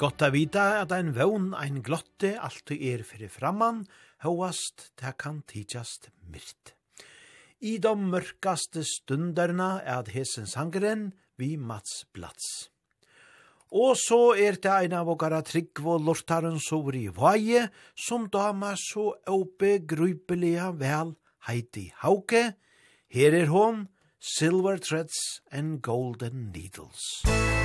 Gott a vita at ein vøvn ein glotte alt er fyrir framan, hóast det kan tidsast myrt. I de mørkaste stunderna er hesen sangeren vi Mats Blats. Og så er det ein av okkara trygg og lortaren sår i vaje, som dama så åpe grupelige vel Heidi Hauke. Her er hon, Silver Threads and Golden Needles. Musik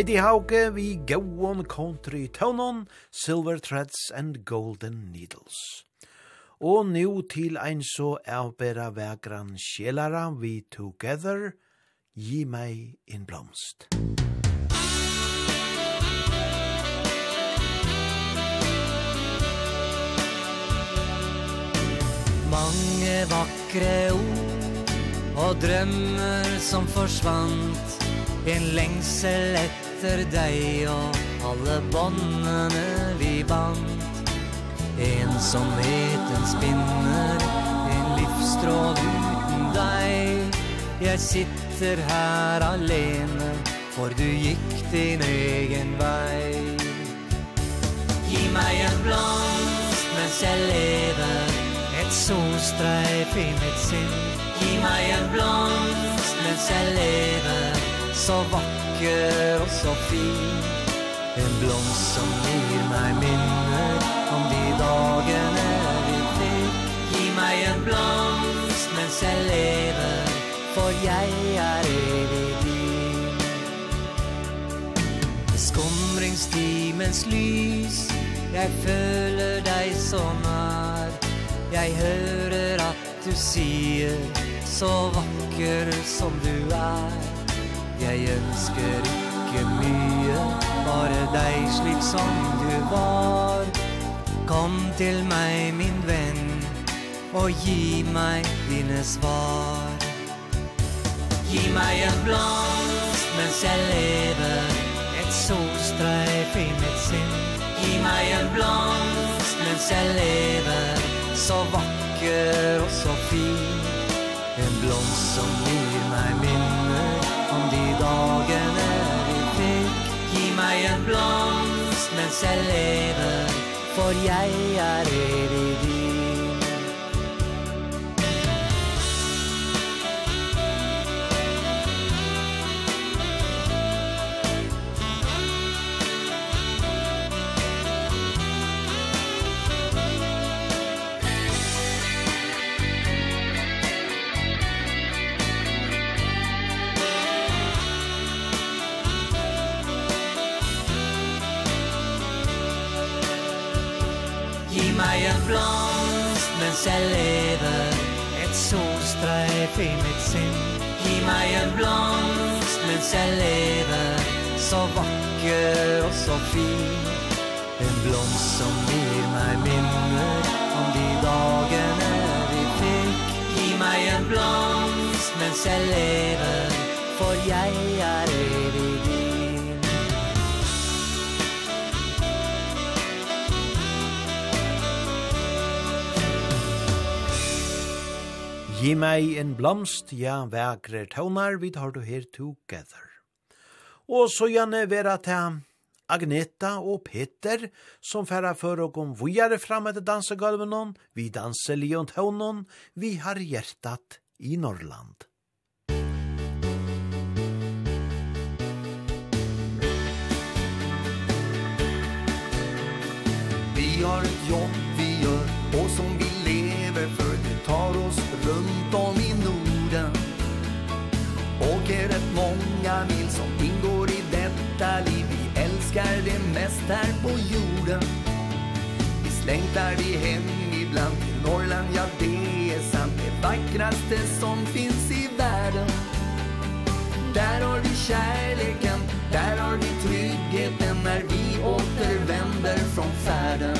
Heidi Hauke vi Gowon Country Town Silver Threads and Golden Needles. Og nu til ein så avbera vekran sjelara vi together, gi meg en blomst. Mange vakre ord og drømmer som forsvant en lengsel etter deg og alle båndene vi bandt Ensomheten spinner en livstråd uten deg. Jeg sitter her alene for du gikk din egen vei. Gi meg en blomst mens jeg lever et solstreif i mitt sinn. Gi meg en blomst mens jeg lever så vacker och så fin. En blomst som ger mig minner om de dagarna vi fick Gi mig en blomst mens jeg lever, for jeg er evig din Skumringstimens lys, jeg føler deg så nær. Jeg hører at du sier, så vakker som du er. Jeg ønsker ikke mye Bare deg slik som du var. Kom til meg, min venn Og gi meg dine svar. Gi meg en blomst mens jeg lever Et solstreif i mitt sinn. Gi meg en blomst mens jeg lever Så vakker og så fin. En blomst som min dagen er Gi meg en blomst mens jeg lever For jeg er evig. blomst, mens jeg lever Et solstreif i mit sinn. Gi meg en blomst, mens jeg lever Så vakker og så fin. En blomst som gir meg minner Om de dagene vi fikk. Gi meg en blomst, mens jeg lever For jeg Gi meg en blomst, ja, vekre tøvnar, vi tar du her together. Og så gjerne vera til Agneta og Peter, som færa for og kom vujare fram etter dansegulven, vi danser og Tøvnon, vi har hjertat i Norrland. Vi har ett jobb vi gör och som gästar på jorden. Vi slängtar vi hem ibland till Norrland, ja det är sant. Det vackraste som finns i världen. Där har vi kärleken, där har vi tryggheten När vi återvänder från färden.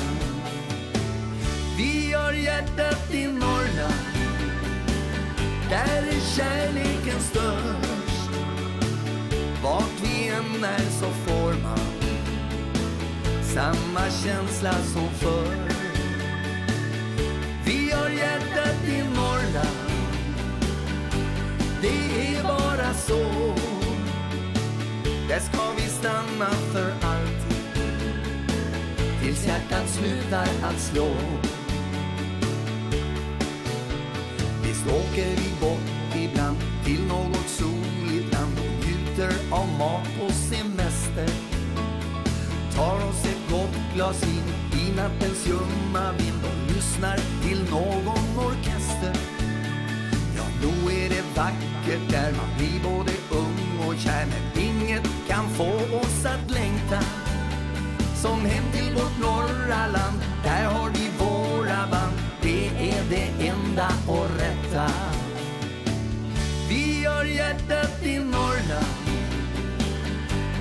Vi har hjärtat i Norrland. Där är kärleken störst. Vart vi än är så får man Samma känsla som förr. Vi har hjärtat i Norrland. Det är bara så. Där ska vi stanna för alltid Tills hjärtat slutar att slå. Visst åker vi bort ibland Till något soligt land Och njuter av mat och semester. Tar oss ett gott glas vin i nattens ljumma. Vind och lyssnar till någon orkester. Ja, då är det vackert där man blir både ung och kär. Men inget kan få oss att längta. Som hem till vårt norra land Där har vi våra band. Det är det enda och rätta. Vi har hjärtat i Norrland.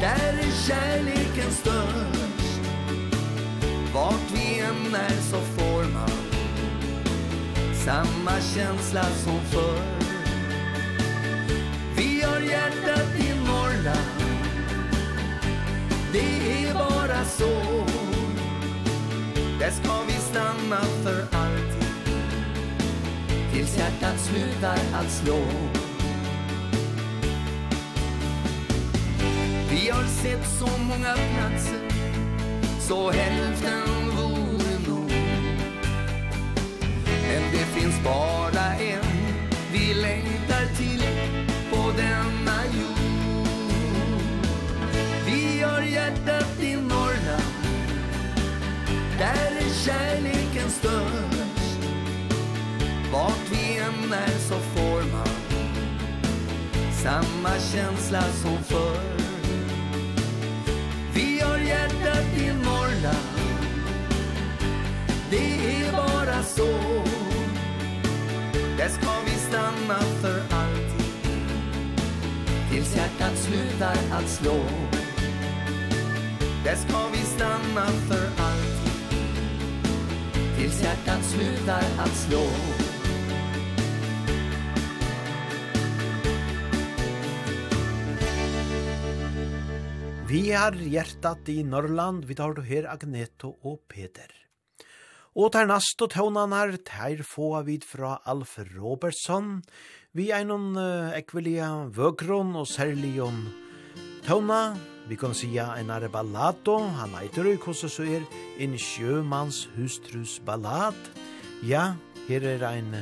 Där är kärleken större Vart vi än är så får man Samma känsla som förr. Vi har hjärtat i Norrland. Det är bara så. Där ska vi stanna för alltid. Tills hjärtat slutar att slå. Vi har sett så många platser. Så hälften vore nog. Men det finns bara en. Vi längtar till på denna jord. Vi har hjärtat i Norrland. Där är kärleken störst. Vart vi än är så får man Samma känsla som förr hjärta till Norrland Det är bara så. Där ska vi stanna för alltid Tills hjärtat slutar att slå. Där ska vi stanna för alltid Tills hjärtat slutar att slå. Vi har hjertat i Norrland, vi tar du her Agneto og Peter. Og tar nast og her, tar få vid fra Alf Robertson, vi er noen uh, ekvelia vøkron og særligon tøvna, vi kan sija en are ballato, han eiter i kosse så er en sjømanns hustrus ballad. Ja, her er ein,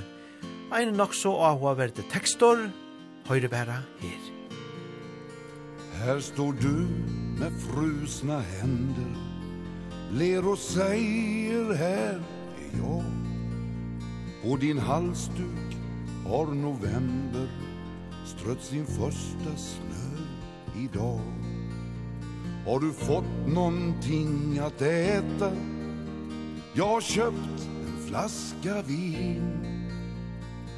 ein nok så avhåverde tekstor, høyre bæra her. Här står du med frusna händer Ler och säger här är jag. På din halsduk har november Strött sin första snö idag. Har du fått någonting att äta? Jag har köpt en flaska vin.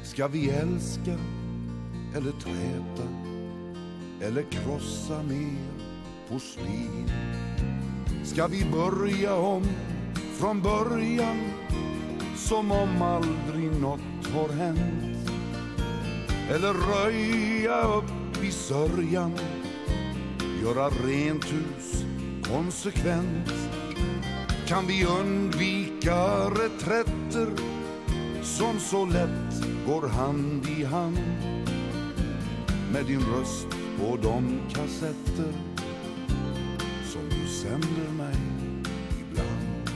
Ska vi älska eller träta? eller krossa mer porslin. Ska vi börja om från början Som om aldrig något har hänt? Eller röja upp i sörjan Göra rent hus konsekvent? Kan vi undvika reträtter Som så lätt går hand i hand? Med din röst på de kassetter som du sänder mig ibland.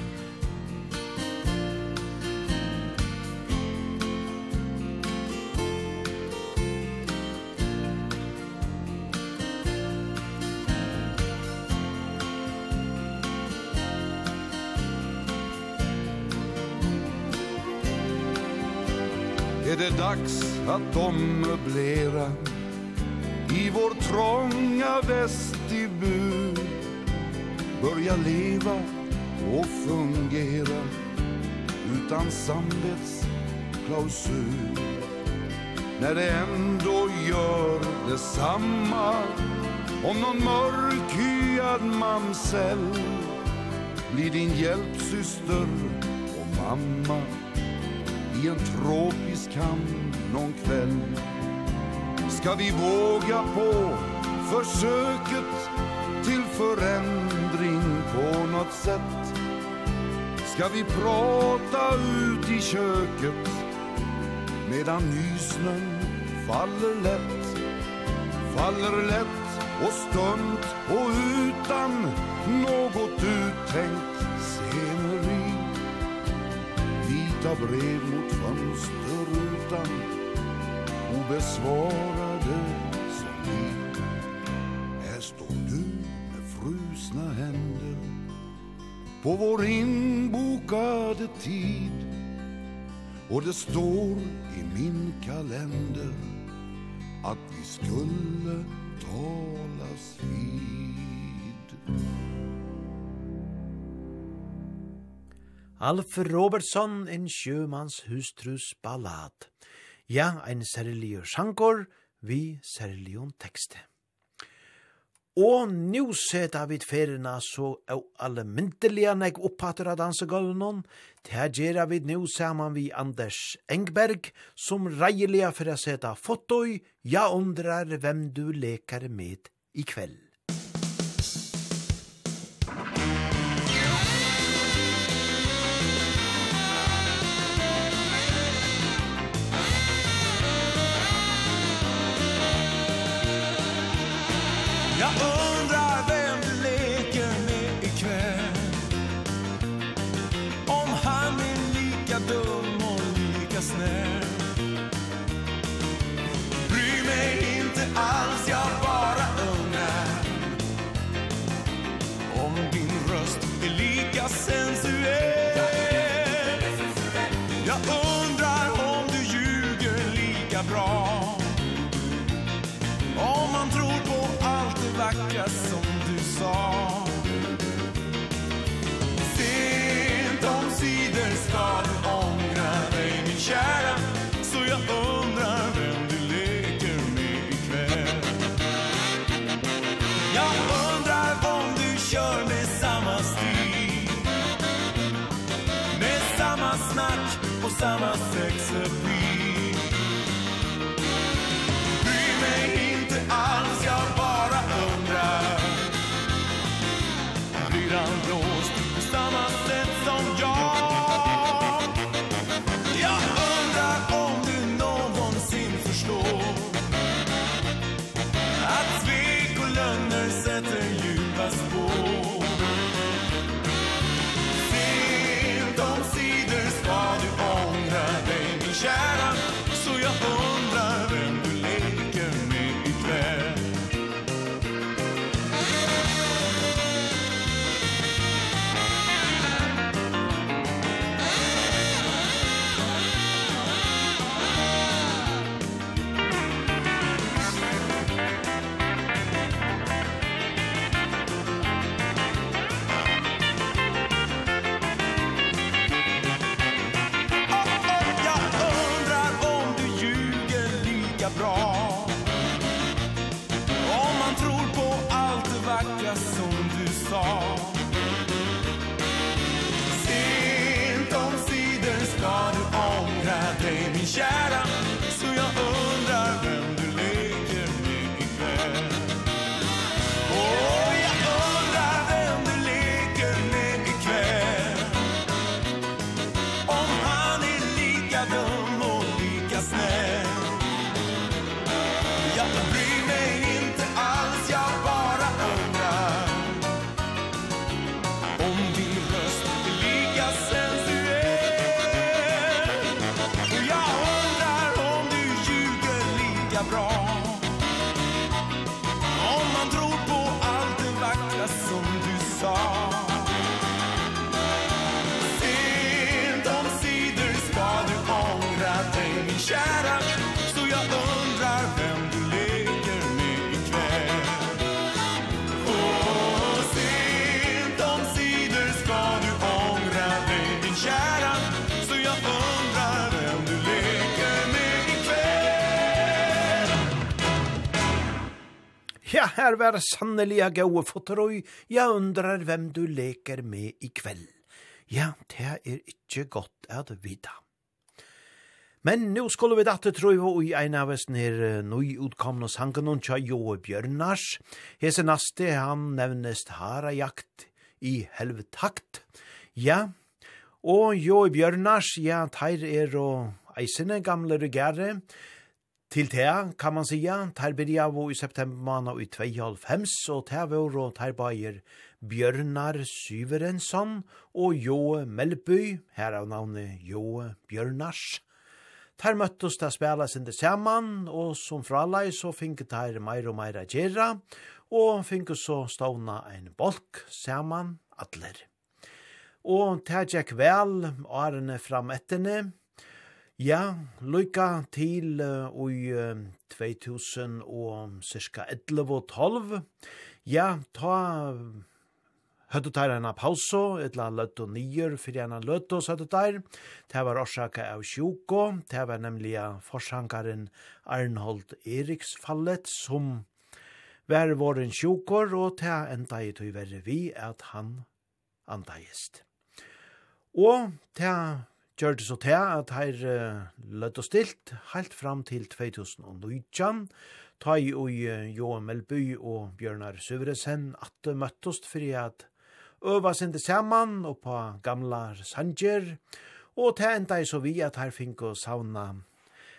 Är det dags att ommöblera i vår trånga vestibul. Börja leva och fungera Utan samvetsklausul När det ändå gör detsamma Om någon mörkhyad mamsell. Blir din hjälpsyster och mamma I en tropisk hamn någon kväll. Ska vi våga på försöket till förändring på något sätt? Ska vi prata ut i köket medan nysnön faller lätt? Faller lätt och stumt och utan något uttänkt sceneri. Vita brev mot fönsterrutan obesvarade som vi Här står du med frusna händer. På vår inbokade tid. Och det står i min kalender Att vi skulle talas vid. Alf Robertson, en sjømans hustrus ballad. Ja, ein særlig sjankor, vi seriljun tekste. Og nu ser David ferina så av alle myndelige nek opphatter av dansegulvnån. Det her vi nu saman vi Anders Engberg, som reilige for å seta fotoi, ja undrar hvem du lekar med i kveld. her var sanneliga gode fotorøy, jeg undrar hvem du leker med i kveld. Ja, det er ikkje godt at vita. Men nu skulle vi datte trøyva i ein av oss nir nøy utkomne sangen om tja Jo Bjørnars. Hese naste han nevnest harajakt i helvetakt. Ja, og Jo Bjørnars, ja, teir er og eisene gamle regære, Til det kan man sija, ter byrjavo i september måned i 2005, og ter og ter bayer Bjørnar Syverensson og Jo Melby, her av navnet Jo Bjørnars. Ter møttes til å spela sin det sammen, og som fralei så finket ter meir og meir agera, og finket så stående en bolk sammen atler. Og ter gikk vel årene fram etterne, Ja, lykka til uh, i uh, 2000 og cirka 11 og 12. Ja, ta høttu tær en pauso, etla løttu nýr fyrir en løttu så høttu tær. Det var orsaka av sjuko, det var nemlig forsankaren Arnhold Eriks fallet som var våren sjukor, og det enda i tog verre vi at han andaist. Og det gjør det så til at her uh, løtt og stilt helt fram til 2019, ta i og uh, Johan Melby og Bjørnar Suvresen at det møttes for at øva sinde saman og på gamla sanger, og til enda i så vi at her fink og sauna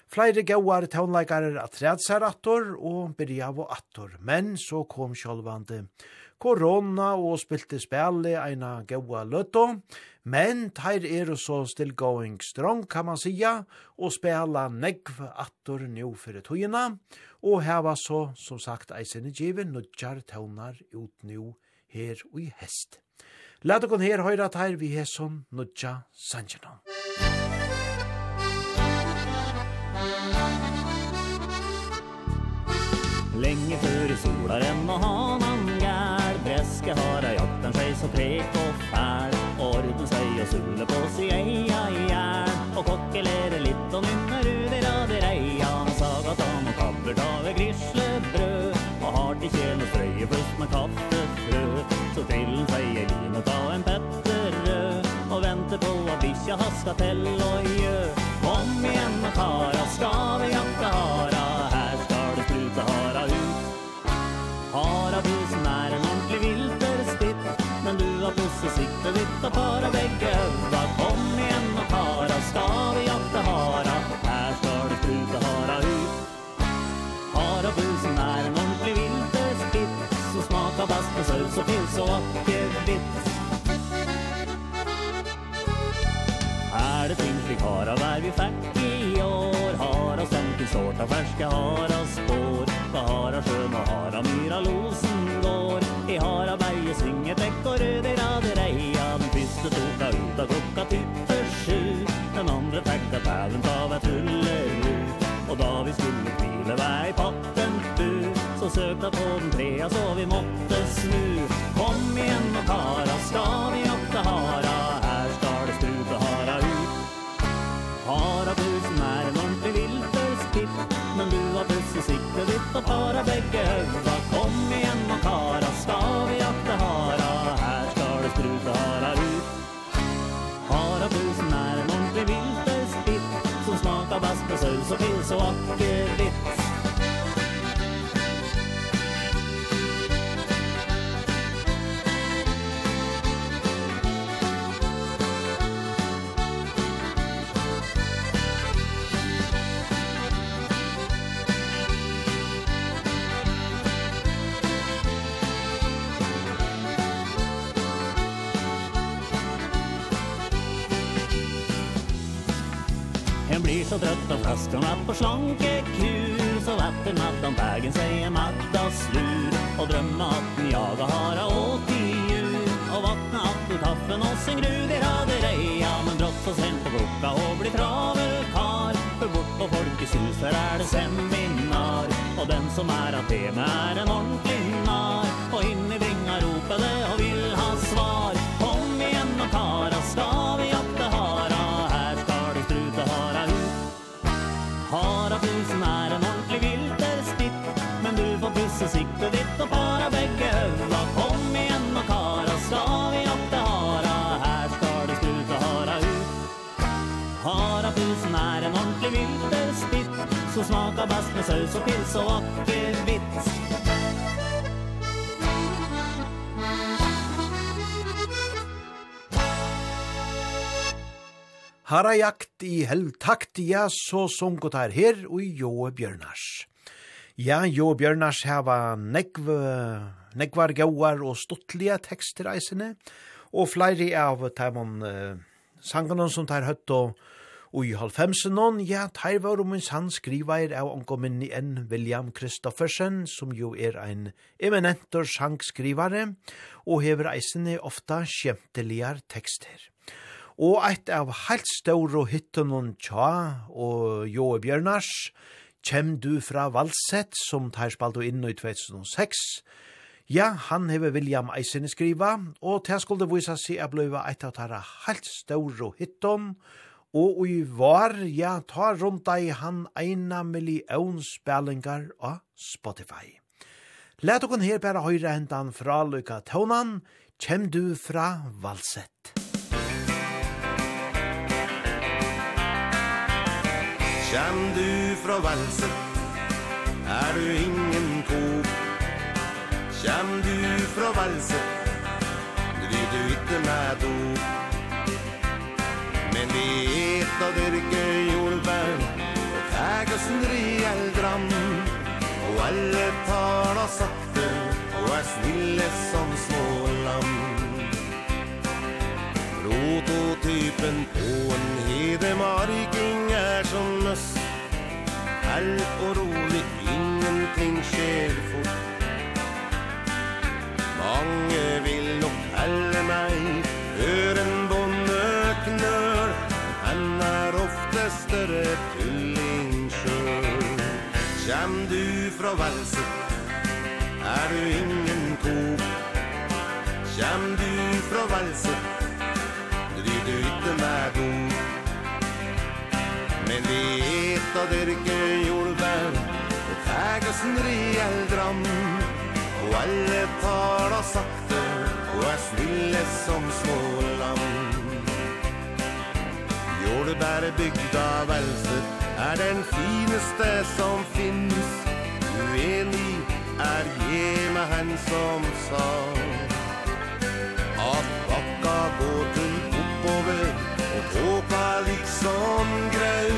Flere gauar taunleikare at rædsar attor og byrjav og attor, men så kom sjolvande korona og spilte spille eina gaua løtto, men teir er så stillgoing strong, kan man sija, og spela negv attor nio fyrir tøyina, og heva så, som sagt, eisene giver nudjar tøvnar ut nio her og i hest. Lat okon her høyra teir vi hesson nudja sanjanon. Lenge før sola og hanan fiskehare jakten seg så krek og fær. Orden seg og sulle på seg ei ei jern Og kokkelere litt og nynne ruder av der Saga Sagatan og kabler ta ved grislebrød. Og har til kjel og strøye først med kattefrø Så trillen seg ei lin og ta en petterrød Og venter på at bikkja haska til og gjø. Kom igjen og kara, skal vi jakte hara? Her skal det sprute hara ut. Hara blir så sitter utta para väggen. Va kom igen och para ska vi jakta hara? Här ska det spruta hara ut. Harabusen är en ordentlig vinterspitt. Som smakar bast med sövs og pils och åkervitt Här är finklig hara vär vi färd i år. Hara stanken sårta färska hara spår. På hara sjön och hara myra losen går. I hara berget svinget däck pippersky Den andre fikk at pælen av et hullehus Og da vi skulle kvile vei patten bu Så søkta på den trea så vi måtte snu. Kom igjen og kara, skal vi opp til hara? Her skal det strute hara ut. Hara tusen er en ordentlig vilterspill Men du har plutselig sikte ditt og para begge høvda Kom igjen og kara Tos när en ordentlig vinterspitt Som smakar bass med saus och pils och acker så trötta flaskorna på slankekur Så vatten mattan vägen säger matta slur Och drömma att ni och hara åt i djur Och vakna att du taffen och sen grud i radereja Men drossa sen på klocka och bli travelkar För bort på folkets hus här är det seminar. Och den som är Athene är en ordentlig nar. Och in i bringa ropade och vill ha svar. saus och pils och akkevitt Har jakt i helvtakt, ja, så sungot her her, og i Joe Bjørnars. Ja, Joe Bjørnars heva negv, negvar gauar og stuttlige tekster eisene, og flere av tæmon uh, sangene som tar høtt og Og i halvfemsenon, ja, teir var om hans han skriver av ankominni enn William Kristoffersen, som jo er ein eminentor sangskrivare, og hever eisene ofta kjemteligar tekster. Og eit av heilt ståro hittunon tja og Joe Bjørnars, Kjem du fra Valset, som tar spalt inn i 2006, Ja, han hever William Eisen skriva, og til skulle vise seg at bløyva eit av tæra heilt ståro hitton, og og i var, ja, ta rundt deg han eina millionsbellingar av Spotify. Let okon her bare høyre hentan fra Luka Tøvnan, kjem du fra Valsett. Kjem du fra Valsett, er du ingen kåp. Kjem du fra Valsett, du vil du ytte med dop. Men vi og dyrke jordbær. Og tægasen eldram Og alle tala sakte. Og er snille som små lam Prototypen på en hedemarking er som møss. Hell og rolig, ingenting skjer fort. Mange vil nok helle meg større tullingsjø Kjem du fra Valset, er du ingen ko? Kjem du fra Valset, Driv du ikke med god Men vi et av dyrke jordbær, og tægasen reell dram Og alle tar og sakte, og er snille som små. Ålebærebygda velse er den fineste som finnes Uenig er hjemme hen som sa. At bakka går til oppover og tåka liksom grau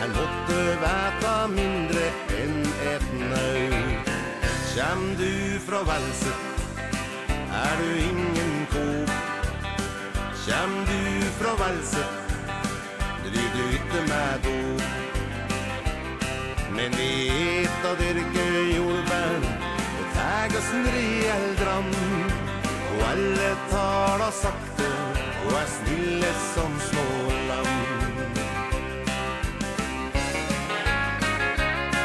Han måtte væta mindre enn et nau Kjem du fra velse er du ingen kåp Kjem du fra velse inte med då. Men vi et av dyrke jordbær Og tæg og snri eldram. Og alle tala sakte Og er snille som små lam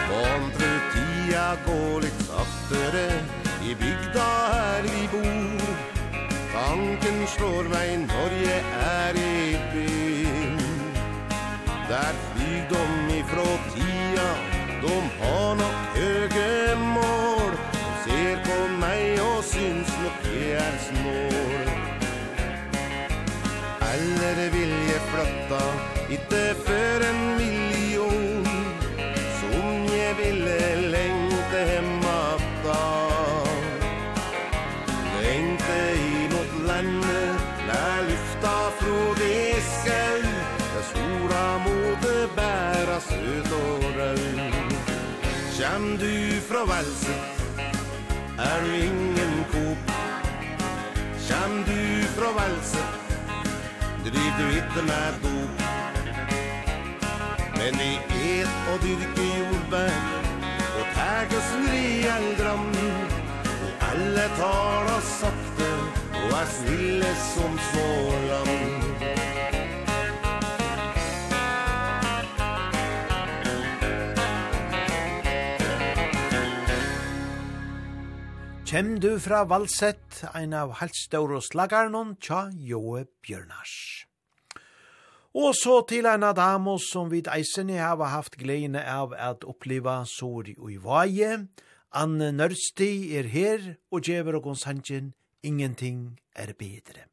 Vantru tida går litt saktere I bygda her vi bor. Tanken slår meg, Norge er i byen Där flyg de ifrån tia. De har nok høge mål De ser på meg og syns nok jeg er snål Eller vil jeg flytta Inte för en avvalsen Er du ingen kop Kjem du fra valsen Driv du ikke med dop Men i et og dyrke jordbær Og tæg oss en gram Og alle tar oss sakte Og er snille som små land Kjem du fra Valsett, ein av halvståre slagarnon, tja Joe Bjørnars. Og så til ein damo som vid eisene hava haft gleine av at oppleva sori og i vaje. Anne Nørsti er her og djever og gonsantjen, ingenting er bedre.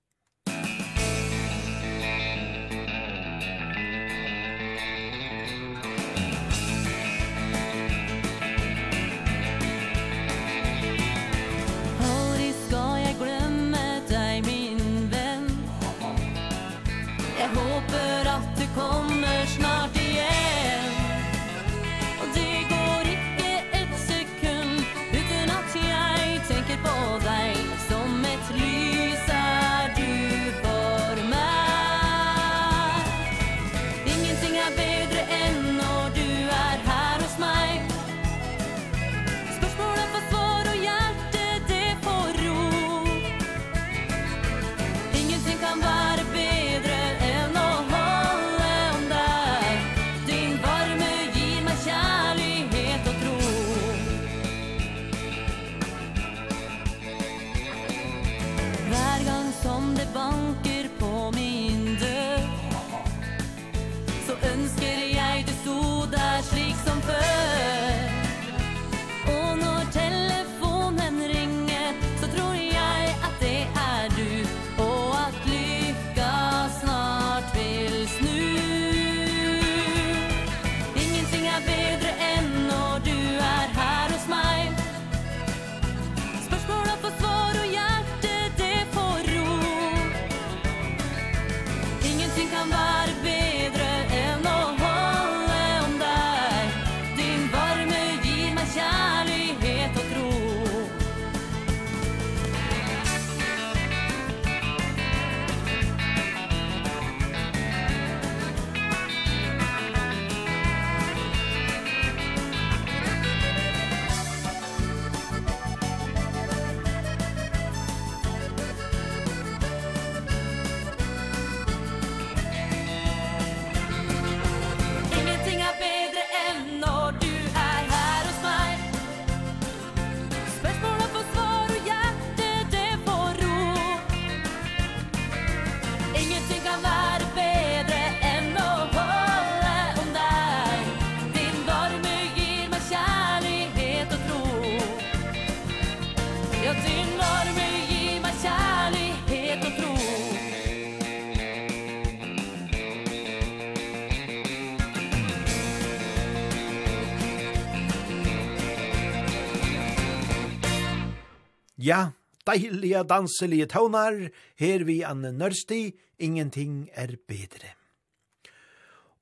Ja, deilige danselige tøvnar, her vi anne nørsti, ingenting er bedre.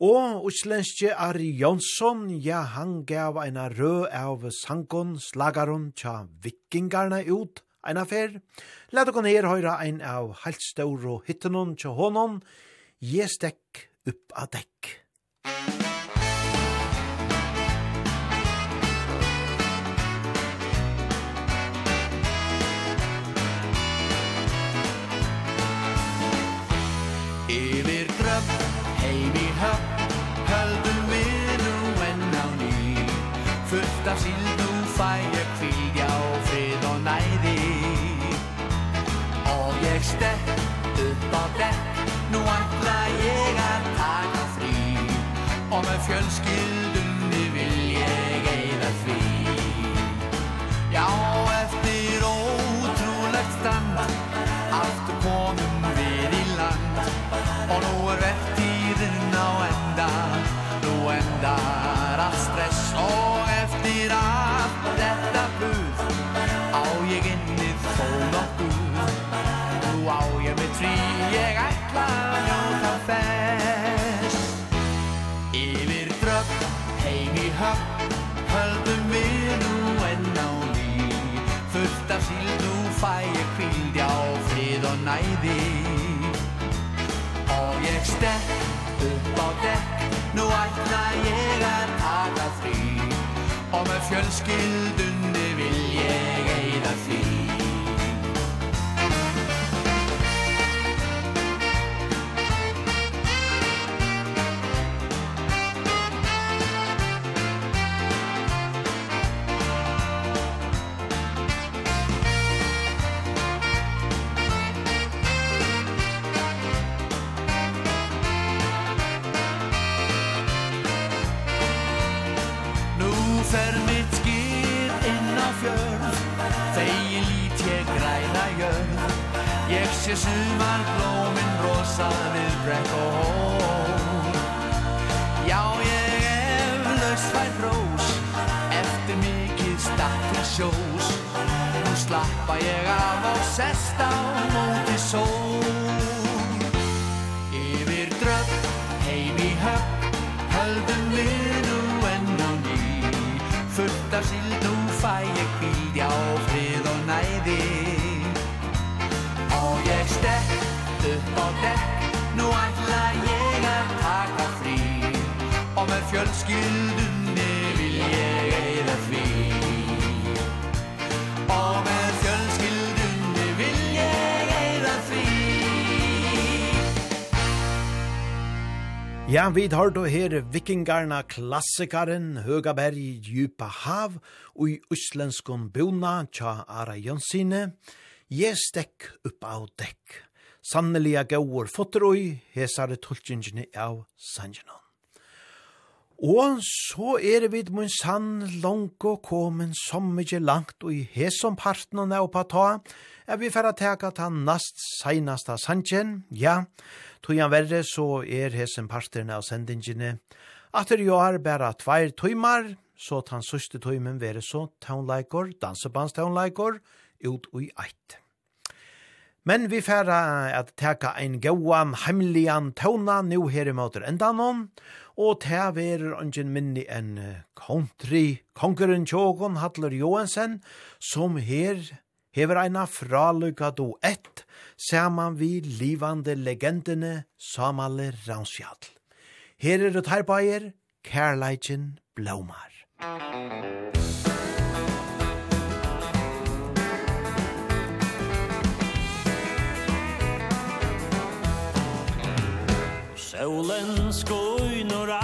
Og uslenske Ari Jonsson, ja, han gav eina rød av sangon, slagaron, tja vikingarna ut, eina fer. Lat okon her høyra ein av halt og hyttenon tja honon, je stekk upp at dekk. Musikk Ofta vill du feje kvilja og fred og neidi Og jeg stett upp av dekk Nu antla jeg er taka fri Og med fjölskyld hatt Haldur med nu en av ni Första nu faje skild Ja och fred och nej det Och jag upp á däck Nu akna jägar taga fri. Och med fjölskylden det vill jag ejda fri. ser sumarblommen blåsa vid við och hål Ja, jag är löst vajt ros. Efter Mikis datter shows sjós Nú slappa av af á sest á móti sól Yfir dröpp, heim í höpp höldum við nú enn och ný Fullt av sild och fajekvild Ja, och fred och nejdig Stätt upp av Nú Nu alla jägar taka frí. Og med fjölskyldunni vil jeg eira fri Og med fjölskyldunni vil jeg eira fri Ja, vi tar då her vikingarna klassikaren Høgaberg i djupa hav og i uslenskon bona tja Ara Jonsine Je stekk upp av dekk. Sanneliga gauur fotter oi, hesare tulkingene av sangenon. Og så er vi mun sann langt og komen som mykje langt og i hesom parten og på ta, er vi færre teka ta nast seinasta sanjen, ja, tojan verre så er hesen parten av sendingene, at det jo er bare tveir tøymar, så tan søste tøymen være så taunleikor, dansebandstaunleikor, ut i eit. Men vi færa at teka ein gauan heimlian tåna nu her i måter enda noen, og te verer ungen minni en country, kongeren tjågon Hatler Johansen, som her hever eina fralukka do ett, saman vi livande legendene Samale Ransfjall. Her er det her bæger, Kærleitjen Blomar. Musik Solen skoj några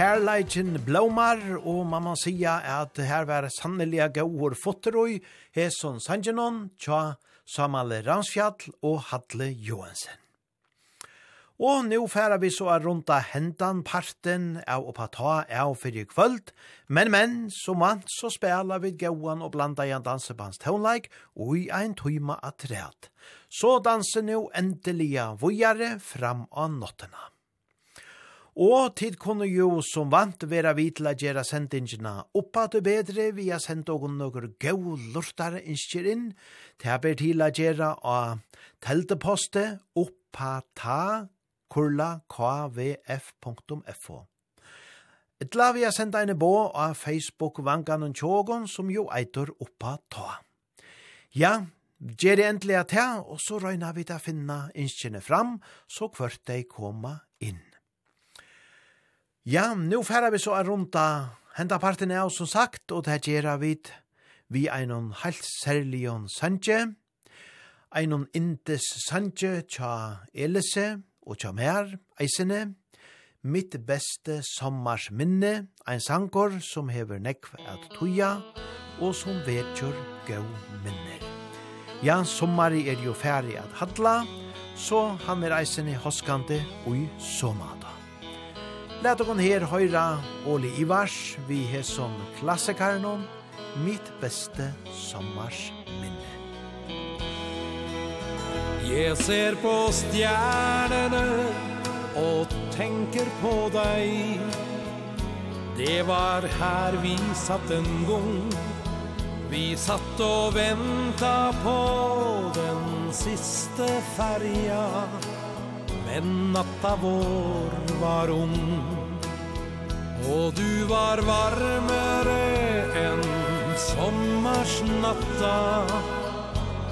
Herleikin blomar, og man må sija at her var sanneliga gauur fotteroi, Heson Sanjanon, tja Samale Ransfjall og Hadle Johansen. Og nu færa vi så rundt av hendan parten av oppa ta av fyrir kvöld, men men, som vant så spela vi gauan og blanda i en dansebands tånleik og i ein tøyma atreat. Så danser nu endelige vujare fram av nottena. Og tid kunne jo som vant vera vi til å gjøre sendingene oppa til bedre, vi har sendt og noen gau lortare innskjer inn, til jeg ber til å gjøre av teltepostet oppa ta kurla kvf.fo. Etla vi har sendt en bå av Facebook vangan og tjågon som jo eitor oppa ta. Ja, gjør det endelig at her, og så røyna vi til å finne innskjene fram, så kvart de koma Ja, nu færa vi så er runda henda parten av som sagt, og det gjerra vi vi einon heilt særlion sanje, einon indes sanje tja Elise og tja mer eisene, mitt beste sommars minne, ein sankor som hever nekv at tuja, og som vetjur gau minner. Ja, sommari er jo færdig at hadla, så han er eisene hoskande ui somad. Læt okon her høyra Oli Ivars vi her som klassikarnon mitt beste sommars minne. Jeg ser på stjernene og tenker på deg. Det var her vi satt en gang. Vi satt og venta på den siste färja En natta vår var ung Og du var varmare än sommarsnatta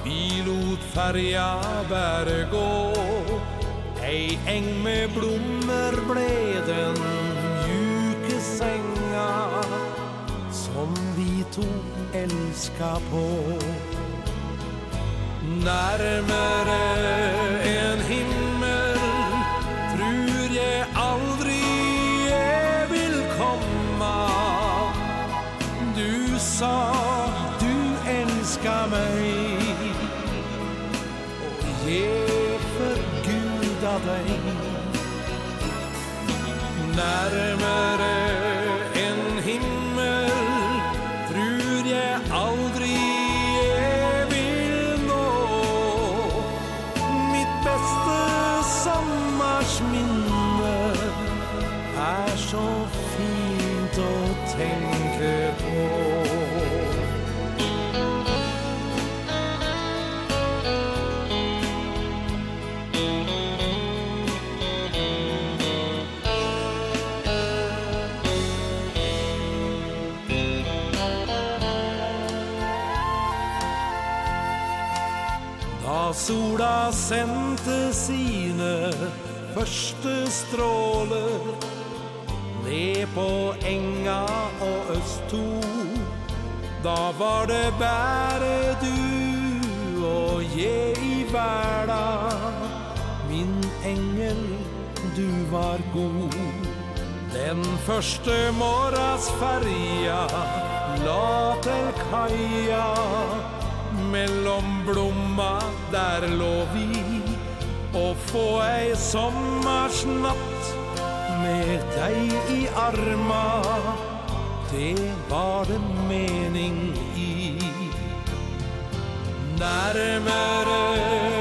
Vi lot färja bære gå Ei eng med blommor ble den mjuke sänga Som vi tog elska på. Närmare sa du älskar mig. Og jeg forguda deg Nærmere sola sendte sine første stråler Ned på enga og øst østtog Da var det bare du og jeg i verda. Min engel, du var god. Den første morras färja La til kaja mellom blomma der lå vi. Og få ei sommarsnatt med deg i arma Det var det mening i. Nærmere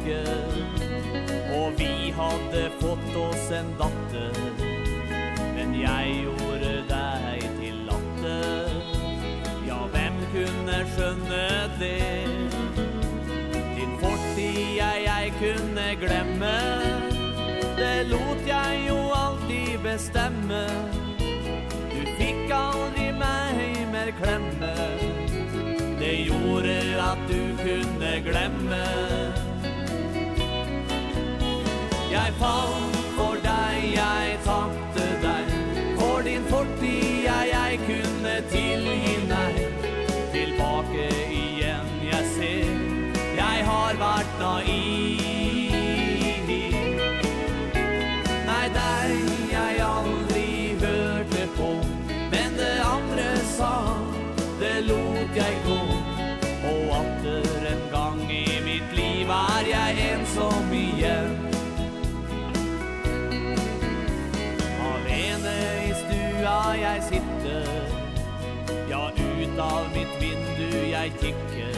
vacker Och vi hade fått oss en datter Men jag gjorde deg till latter. Ja, hvem kunde skjønne det? Din fortid jag, jeg kunde glemme. Det lot jag jo alltid bestemme. Du fikk aldri meg mer klemme. Det gjorde att du kunde glemme fall For deg jeg tapte deg. For din fortid jeg, jeg kunne tilgi nei Tilbake igjen jeg ser. Jeg har vært naiv. jeg kikke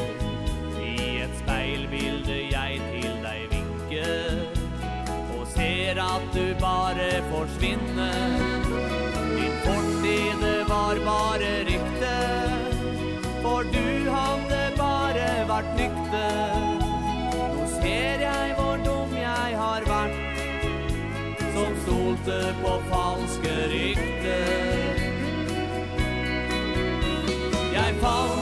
I et speilbilde jeg til deg vinke. Og ser at du bare forsvinner. Din fortid var bare rykte. For du hadde bare vært nykte. Nå ser jeg hvor dum jeg har vært Som stolte på falske rykte. Jeg falt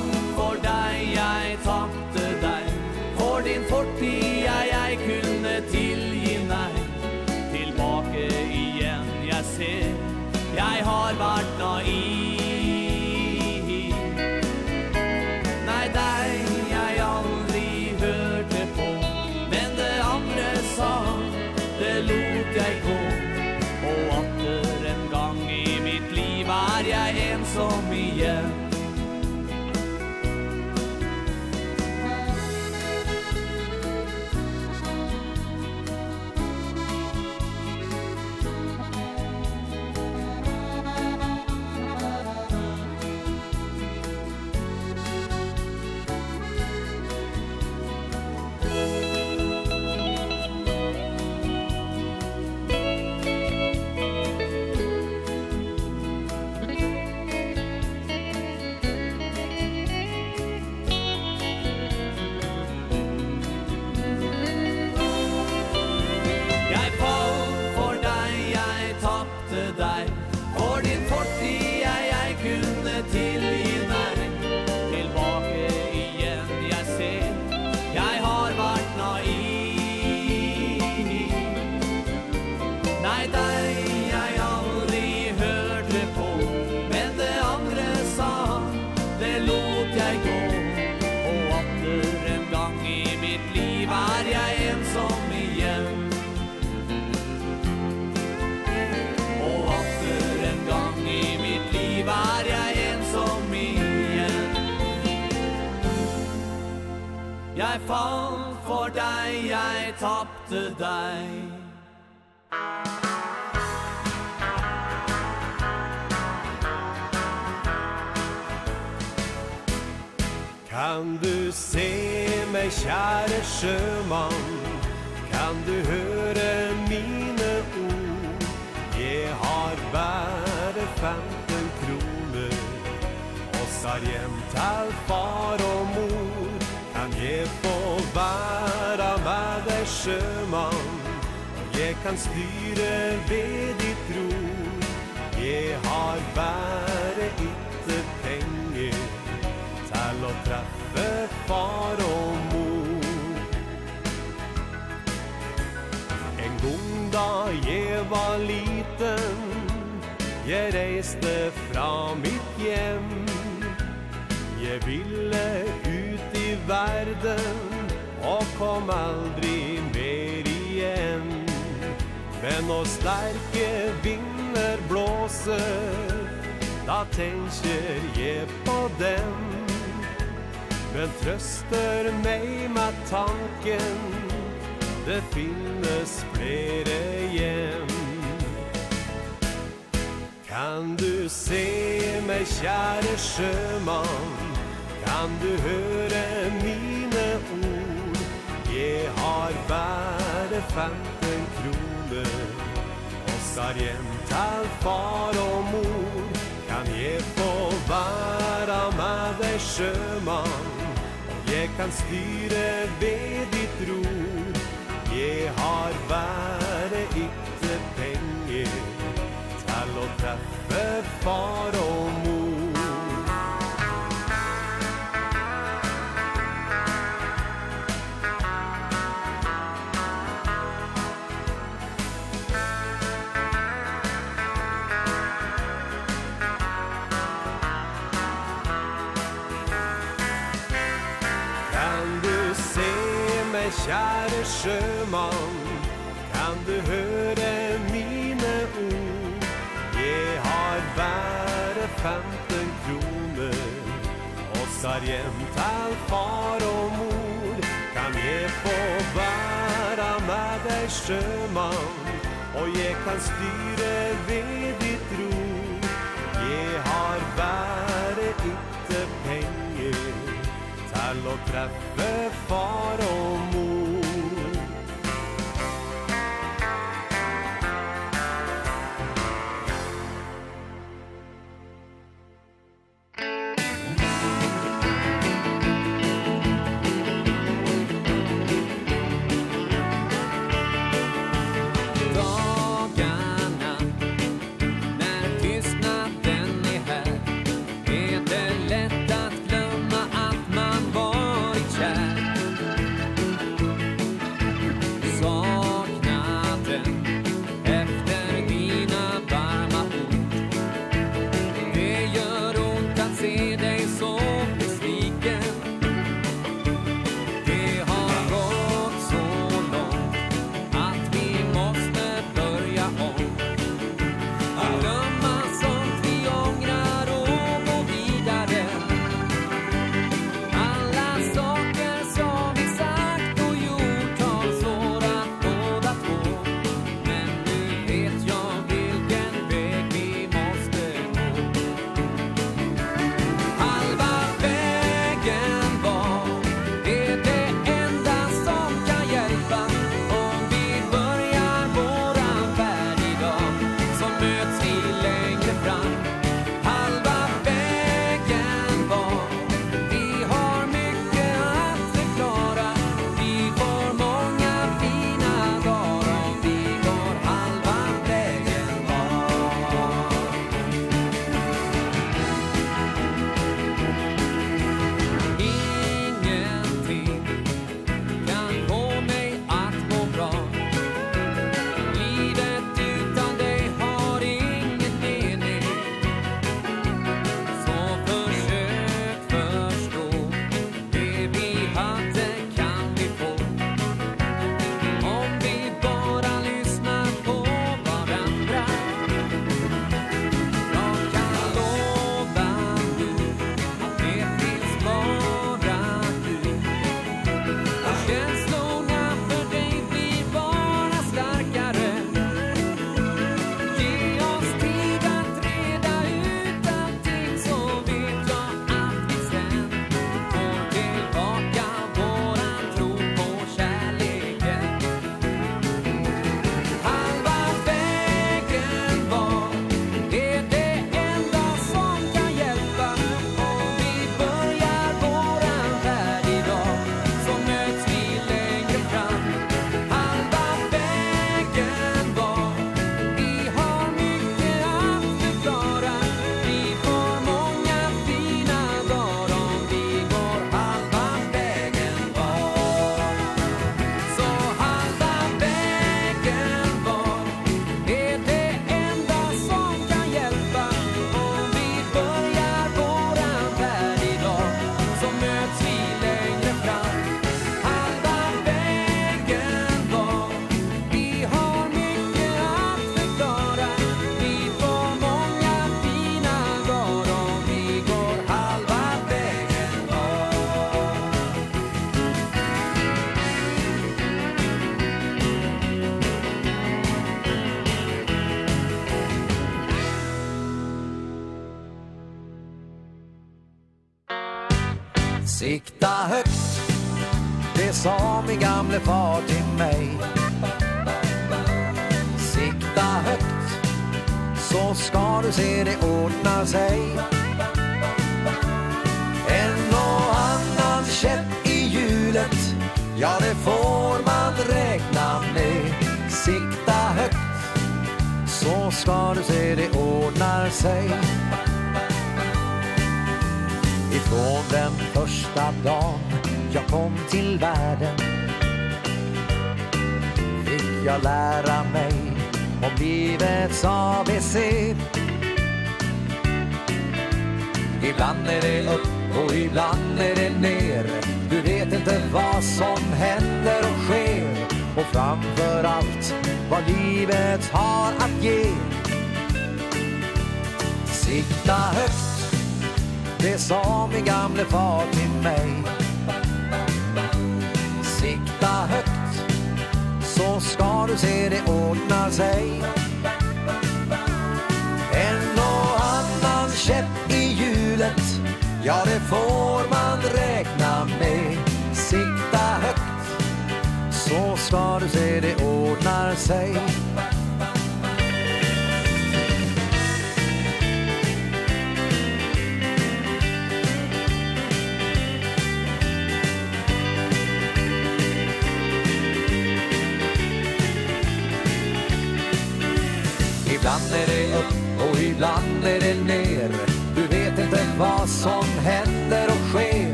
fall for deg, jeg tappte deg. Kan du se meg, kjære sjømann? Kan du høre mine ord? Jeg har bare 15 kroner Og sar hjem til far og mor jeg få være med deg sjømann? Og jeg kan styre ved ditt ro Jeg har bare ikke penger Til å treffe far og mor. En gang da jeg var liten Jeg reiste fra mitt hjem. Jeg ville ut världen och kom aldrig mer igen. Men når sterke vinner blåser Da tenker jeg på dem. Men trøster mig med tanken Det finnes flere hjem Kan du se meg kjære sjømann Kan du høre mine ord? Jeg har bare femten kroner. Og har hjem til far og mor. Kan jeg få være med deg sjømann? Jeg kan styre ved ditt ror. Jeg har bare ikke penger Til å treffe far og Kjære sjømann, kan du høre mine ord? Jeg har bare femten kroner, og sar hjem til far og mor. Kan jeg få være med deg sjømann, og jeg kan styre ved ditt ro. Jeg har bare ikke penger, til å treffe far og mor. sa min gamle far till mig. Sikta högt så ska du se det ordna sig. En och annan käpp i hjulet ja det får man räkna med. Sikta högt så ska du se det ordnar sig. Ifrån den första dagen jag kom till världen. Fick jag lära mig om livets ABC Ibland är det upp och ibland är det ner. Du vet inte vad som händer och sker. Och framför allt vad livet har att ge. Sikta högt, det sa min gamle far till du se det ordnar sig. En och annan käpp i hjulet Ja det får man räkna med. Sikta högt Så ska du se det ordnar sig.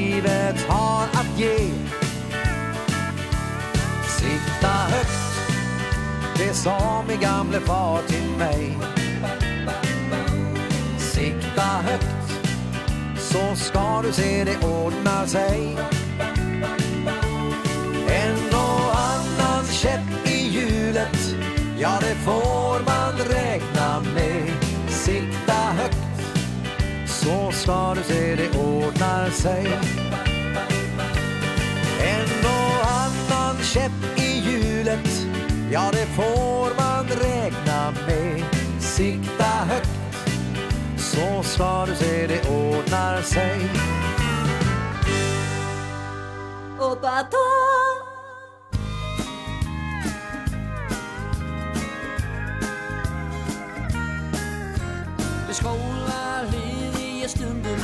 livet har att ge. Sitta högt, det sa min gamle far till mig. Sikta högt, så ska du se det ordna sig. Så ska du se det ordnar sig En och annan käpp i hjulet Ja det får man räkna med. Sikta högt Så ska du se det ordnar sig Och bara ta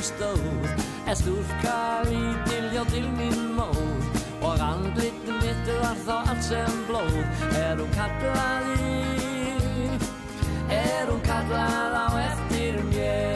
stod Jeg storka i dilja til min mor Og rand litt mitt var så alt sem blod Er hun kallar i Er hun kallar á eftir mér?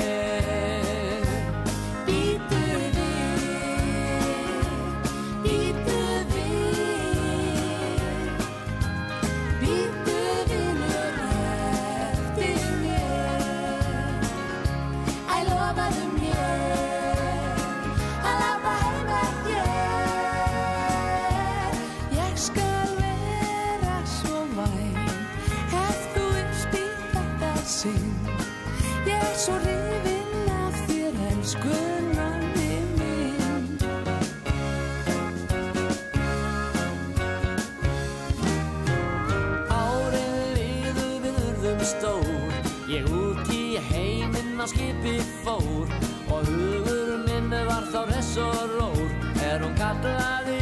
upp i fór. Og hugur minn var þá res og rór. Er hún kallaði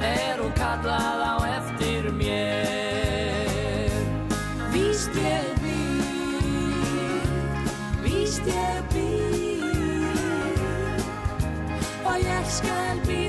Er hún kallað á eftir mér? Víst ég býr Víst ég býr Og ég skal býr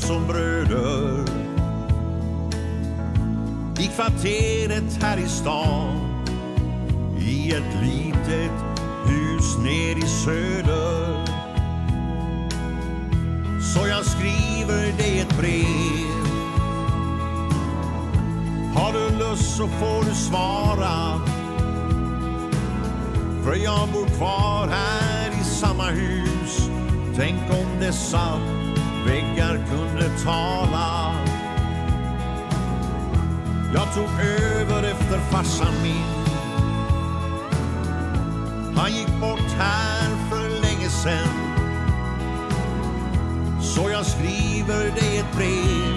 som bröder. I kvarteret här i stan I ett litet hus ner i söder. Så jag skriver dig ett brev. Har du lust så får du svara. För jag bor kvar här i samma hus. Tänk om det är Väggar kunde tala. Jag tog över efter farsan min. Han gick bort här för länge sen. Så jag skriver dig ett brev.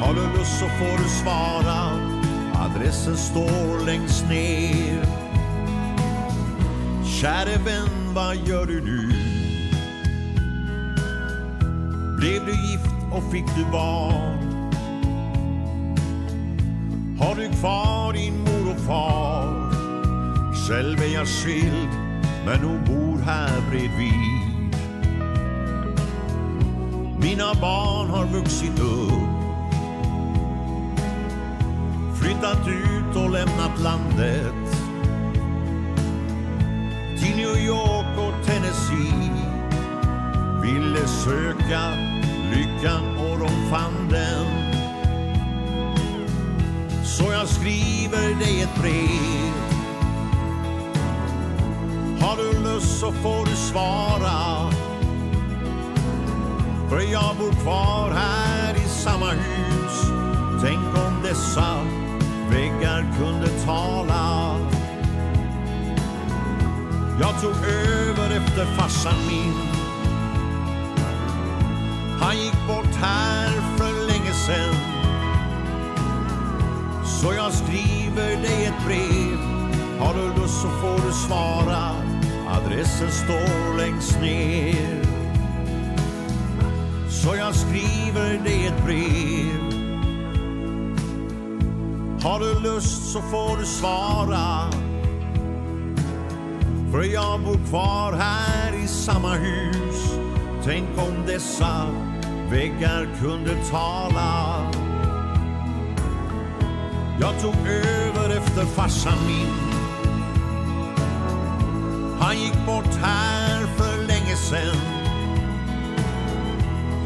Har du lust så får du svara. Adressen står längst ner. Käre vän, vad gör du nu? Blev du gift och fick du barn? Har du kvar din mor och far? Själv är jag skild Men hon bor här bredvid. Mina barn har vuxit upp. Flyttat ut och lämnat landet. Till New York och Tennessee. Ville söka bryggan och de fann den. Så jag skriver dig ett brev. Har du lust så får du svara. För jag bor kvar här i samma hus. Tänk om dessa väggar kunde tala. Jag tog över efter farsan min. Han gick bort här för länge sen. Så jag skriver dig ett brev. Har du lust så får du svara. Adressen står längst ner. Så jag skriver dig ett brev. Har du lust så får du svara. För jag bor kvar här i samma hus. Tänk om dessa Väggar kunde tala. Jag tog över efter farsan min. Han gick bort här för länge sen.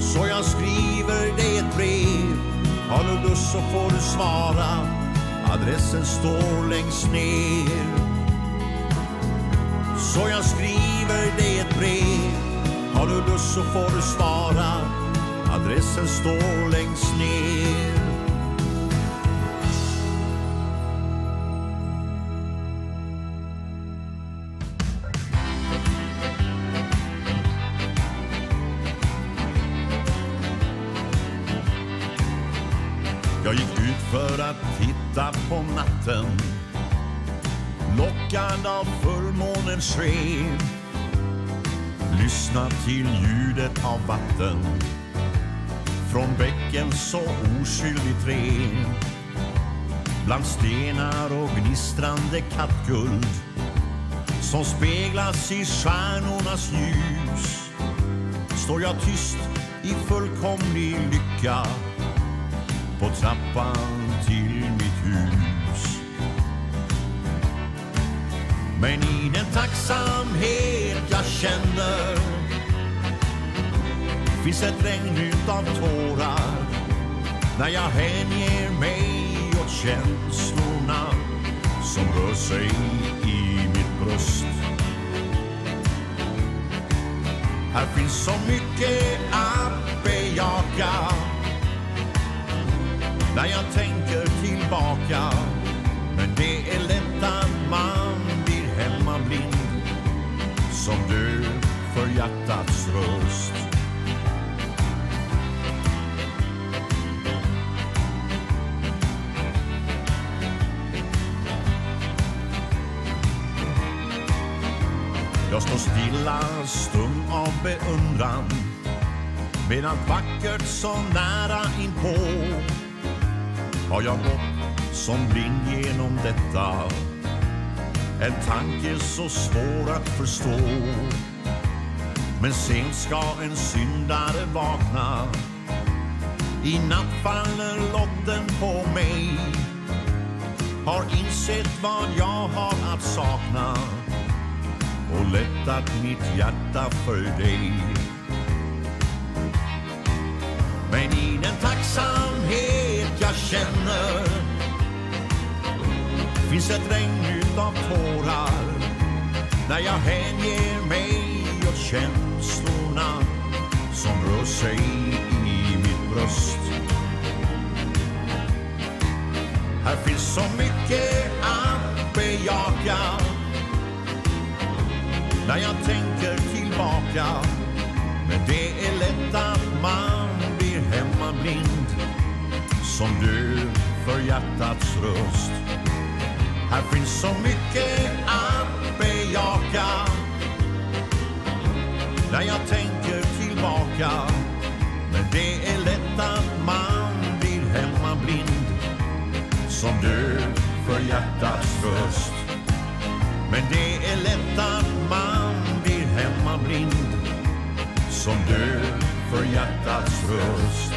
Så jag skriver dig ett brev. Har du lust så får du svara. Adressen står längst ner. Så jag skriver dig ett brev. Har du lust så får du svara. Adressen står längst ner. oskyldigt ren Bland stenar och gnistrande kattguld Som speglas i stjärnornas ljus Står jag tyst i fullkomlig lycka På trappan till mitt hus. Men i den tacksamhet jag känner Finns ett regn utav tårar När jag hänger mig åt känslorna Som rör sig i mitt bröst. Här finns så mycket att bejaka. När jag tänker tillbaka Men det är lätt att man blir hemmablind Som du för hjärtats röst. stilla stum av beundran Med allt vackert så nära inpå Har jag gått som blind genom detta En tanke så svår att förstå Men sent ska en syndare vakna I natt faller lotten på mig Har insett vad jag har att sakna. Och lättat mitt hjärta för dig. Men i den tacksamhet jag känner. Finns ett regn utav tårar? När jag hänger mig åt känslorna Som rör sig i mitt bröst. Här finns så mycket att bejaka när jag tänker tillbaka. Men det är lätt att man blir hemmablind. Som du för hjärtats röst. Här finns så mycket att bejaka. När jag tänker tillbaka. Men det är lätt att man blir hemmablind. Som du för hjärtats röst. Men det är lätt att man man blind Som du för hjärtats röst.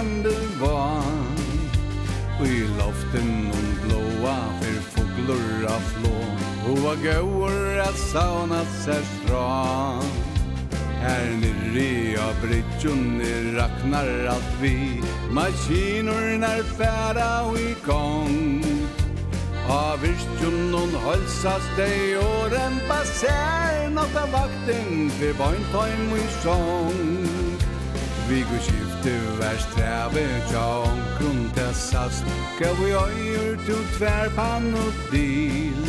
levande var Og i loften hon blåa för foglor av flå. Och var gåor att sauna sig stran Här nere av bridgen är raknar allt vi. Maskinorna är färda och igång Av virkjum hon holsas dei och rempa sig Något av vakten til vajntajm och i sång Vi går Du er strave tja omkron tessast Gav vi øyer du tverpan og dil.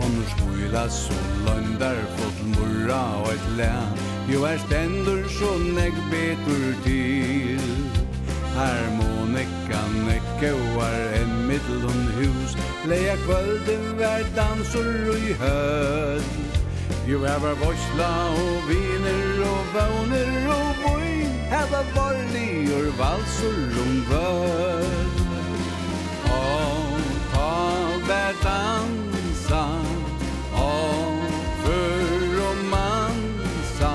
Og når så soløndar fått murra og et län Jo er stendur så negg betur til. Harmonikan ekkoar en middelhånd hus Leia kvölden vær dansur og i høll Jo er var vorsla og viner og våner og vøy Heva ur valsur um völd Og ta vær dansa Og för mansa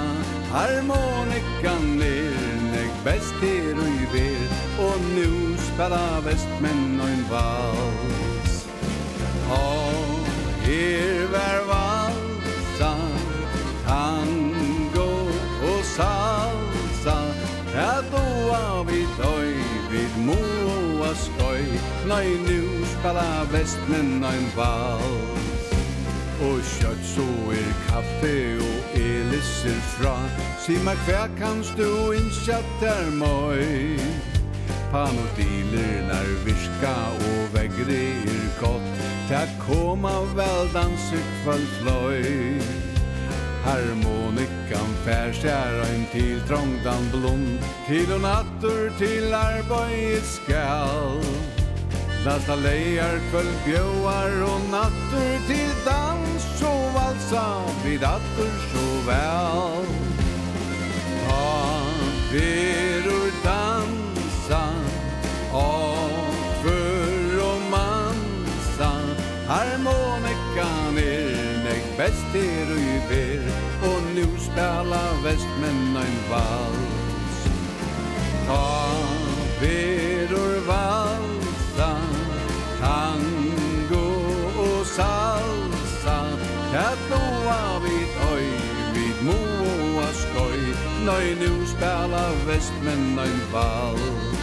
Harmonikan er nek best her og i ver Og nu spela vestmenn og en vals. Og her vær vals vid Moas øy Nei, nu spela vestmen ein vals. Og kjøtt så er kaffe og elisser fra. Si meg hver kanst du innkjatt er møy Panodiler lær virka og vegre er godt. Ta koma vel danser kvall fløy Harmonikan färskära ein til trångdan blom Til og nattur til arbeid skal. Lasta leier kvöld bjøar og nattur til dans Och valsa vid attur så vel. Ta veror dansa Av Ta beror valsa Tango salsa. Kät noa vid oj Vid moa skoj Nöj nu spela väst men nöj vals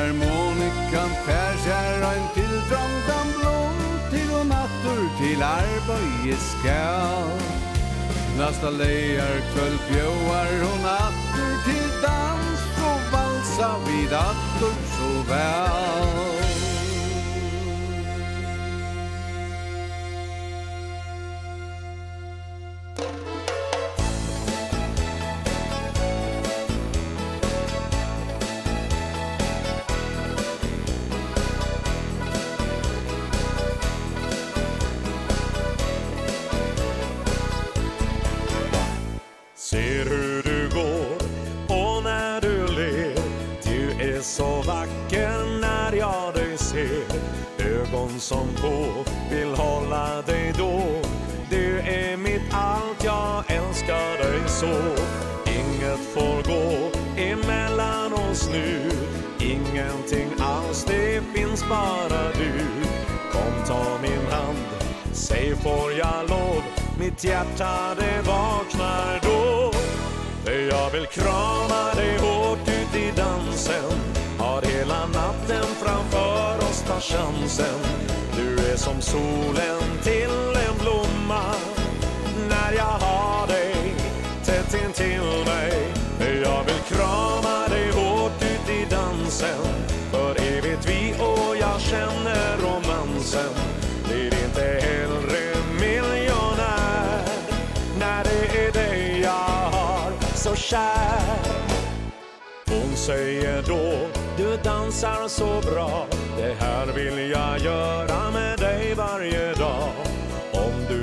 Harmonikan fær sær ein tildrandan blom Til og nattur til arbeid skal. Nasta leier kvöld bjóar hon attur til dans Og valsa vid attur så vel. som på Vill hålla dig då. Du är mitt allt, jag älskar dig så. Inget får gå emellan oss nu. Ingenting alls, det finns bara du. Kom ta min hand, säg får jag lov? Mitt hjärta det vaknar då. Jag vill krama dig hårt ut i dansen. Har hela natten framför oss ta chansen som solen till en blomma. När jag har dig tätt in till mig Jag vill krama dig hårt ut i dansen. För evigt vi och jag känner romansen. Blir inte hellre miljonär. När det är dig jag har så kär. Hon säger då Du dansar så bra. Det här vill jag göra med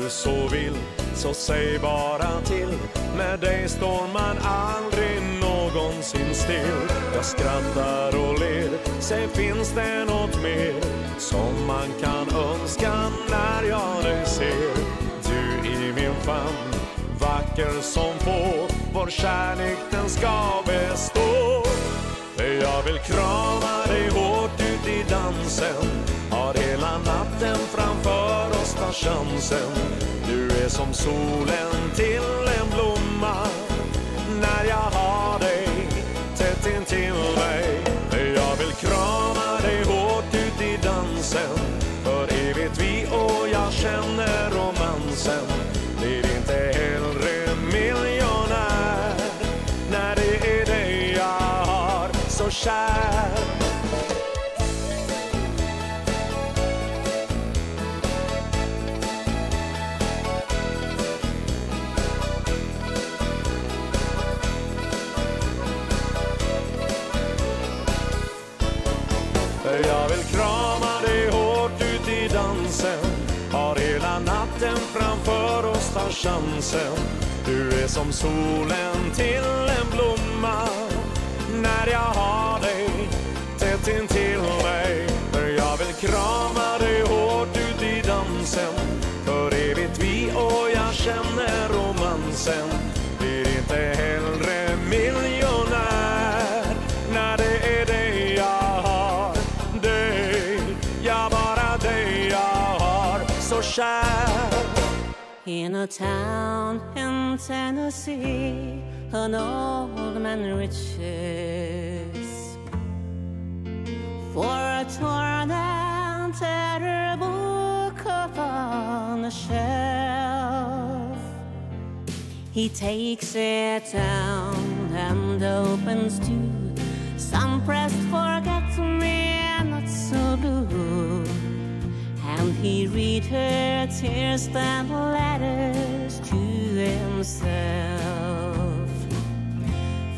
du så vill så säg bara till. Med dig står man aldrig någonsin still. Jag skrattar och ler Sen finns det något mer Som man kan önska när jag dig ser. Du i min famn Vacker som få Vår kärlek den ska bestå. Jag vill krama dig hårt ut i dansen. Har hela natten framför chansen. Du är som solen till en blomma. När jag har dig tar chansen Du är som solen till en blomma. När jag har dig tätt in till mig. För jag vill krama dig hårt ut i dansen. För evigt vi och jag känner romansen. a town in Tennessee An old man riches. For a torn and tattered book upon the shelf. He takes it down and opens to Some pressed forget me and not so blue And he read her tears and letters to himself.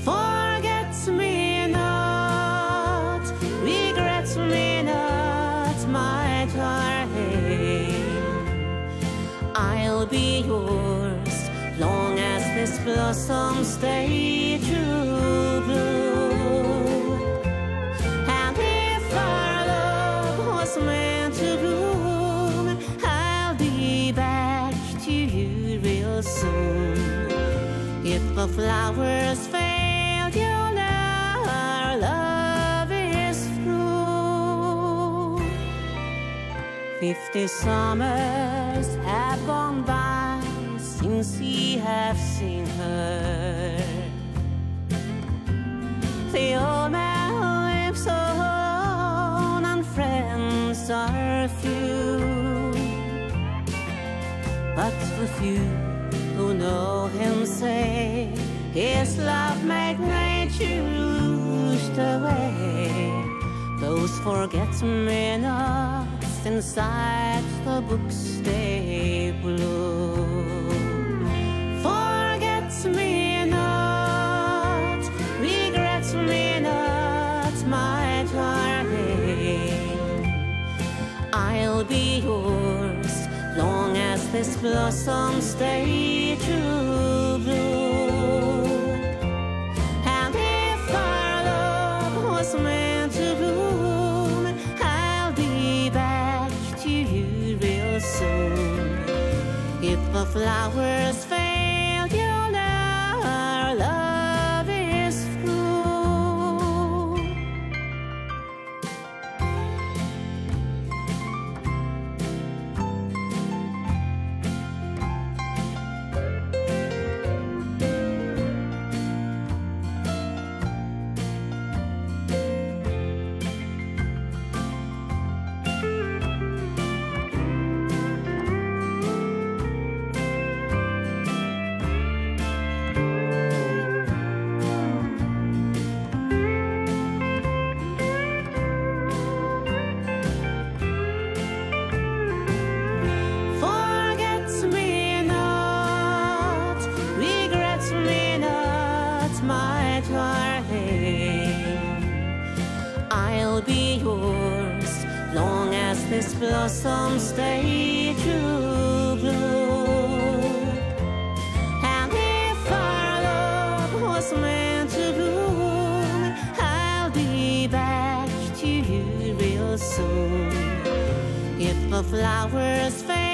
Forgets me not, regrets me not, my darling. I'll be yours, long as this blossom stay true. Blue And if our love was made the flowers fail you know our love is through Fifty summers have gone by since he have seen her. The old man lives alone and friends are few. But the few who know him say His love make nature lose the way. Those forget-me-nots inside the books they blue Forgets me as this blossom stay true blue And if our love was meant to bloom I'll be back to you real soon If the flowers some stay true blue And if our love was meant to bloom I'll be back to you real soon If the flowers fade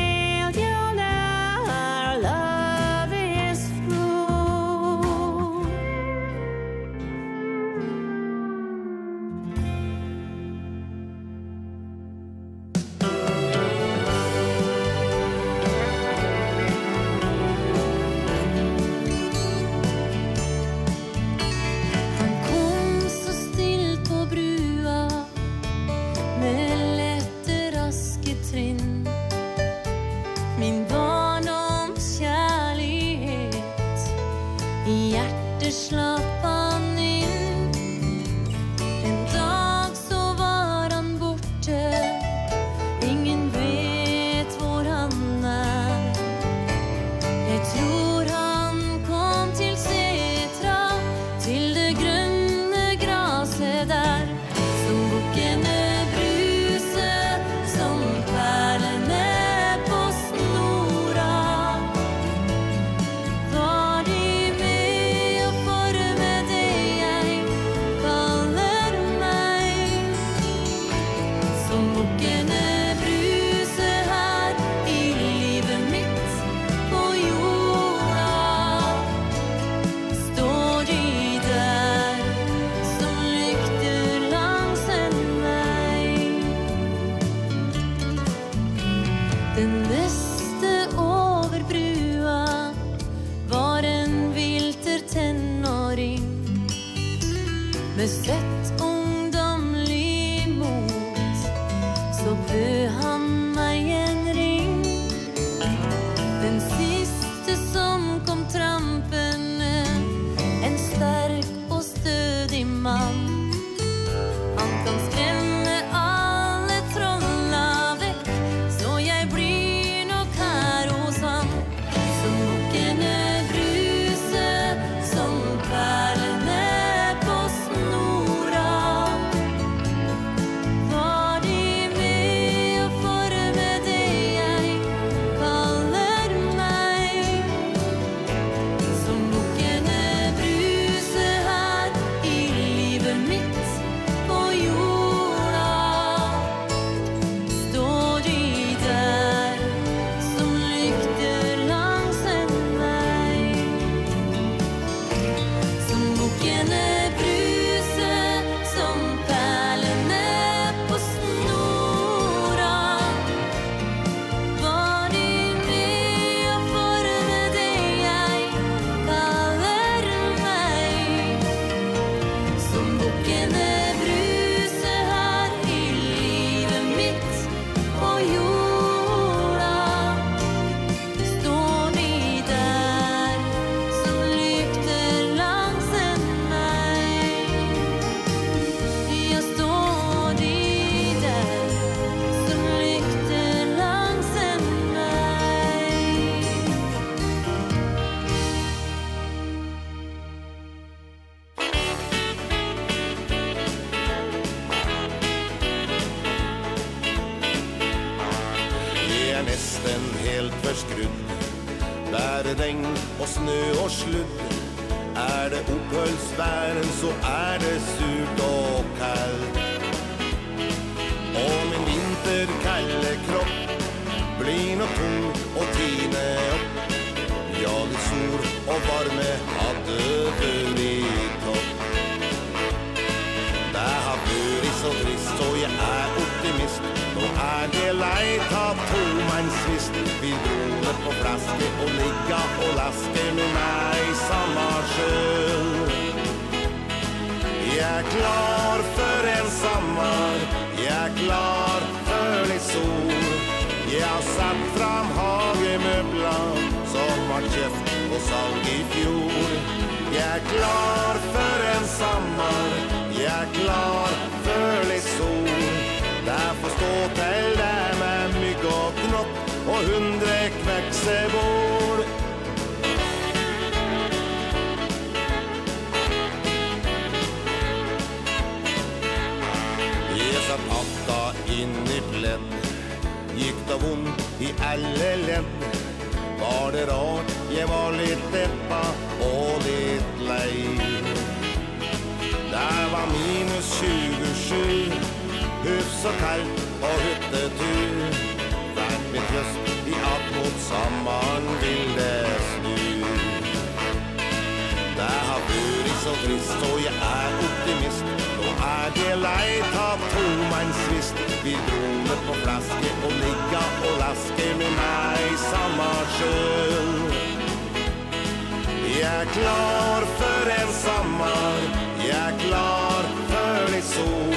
sommar. Jeg er klar for det sol.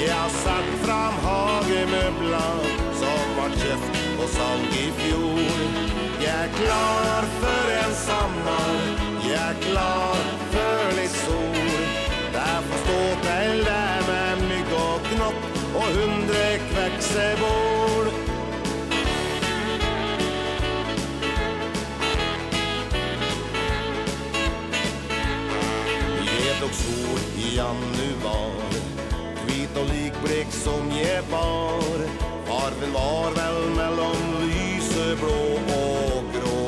Jeg har satt fram hagemøbler Som var kjøft och salg i fjor Jeg er klar for en sommar januar Kvit og likblek som jeg var Farven var vel mellom lyseblå og grå.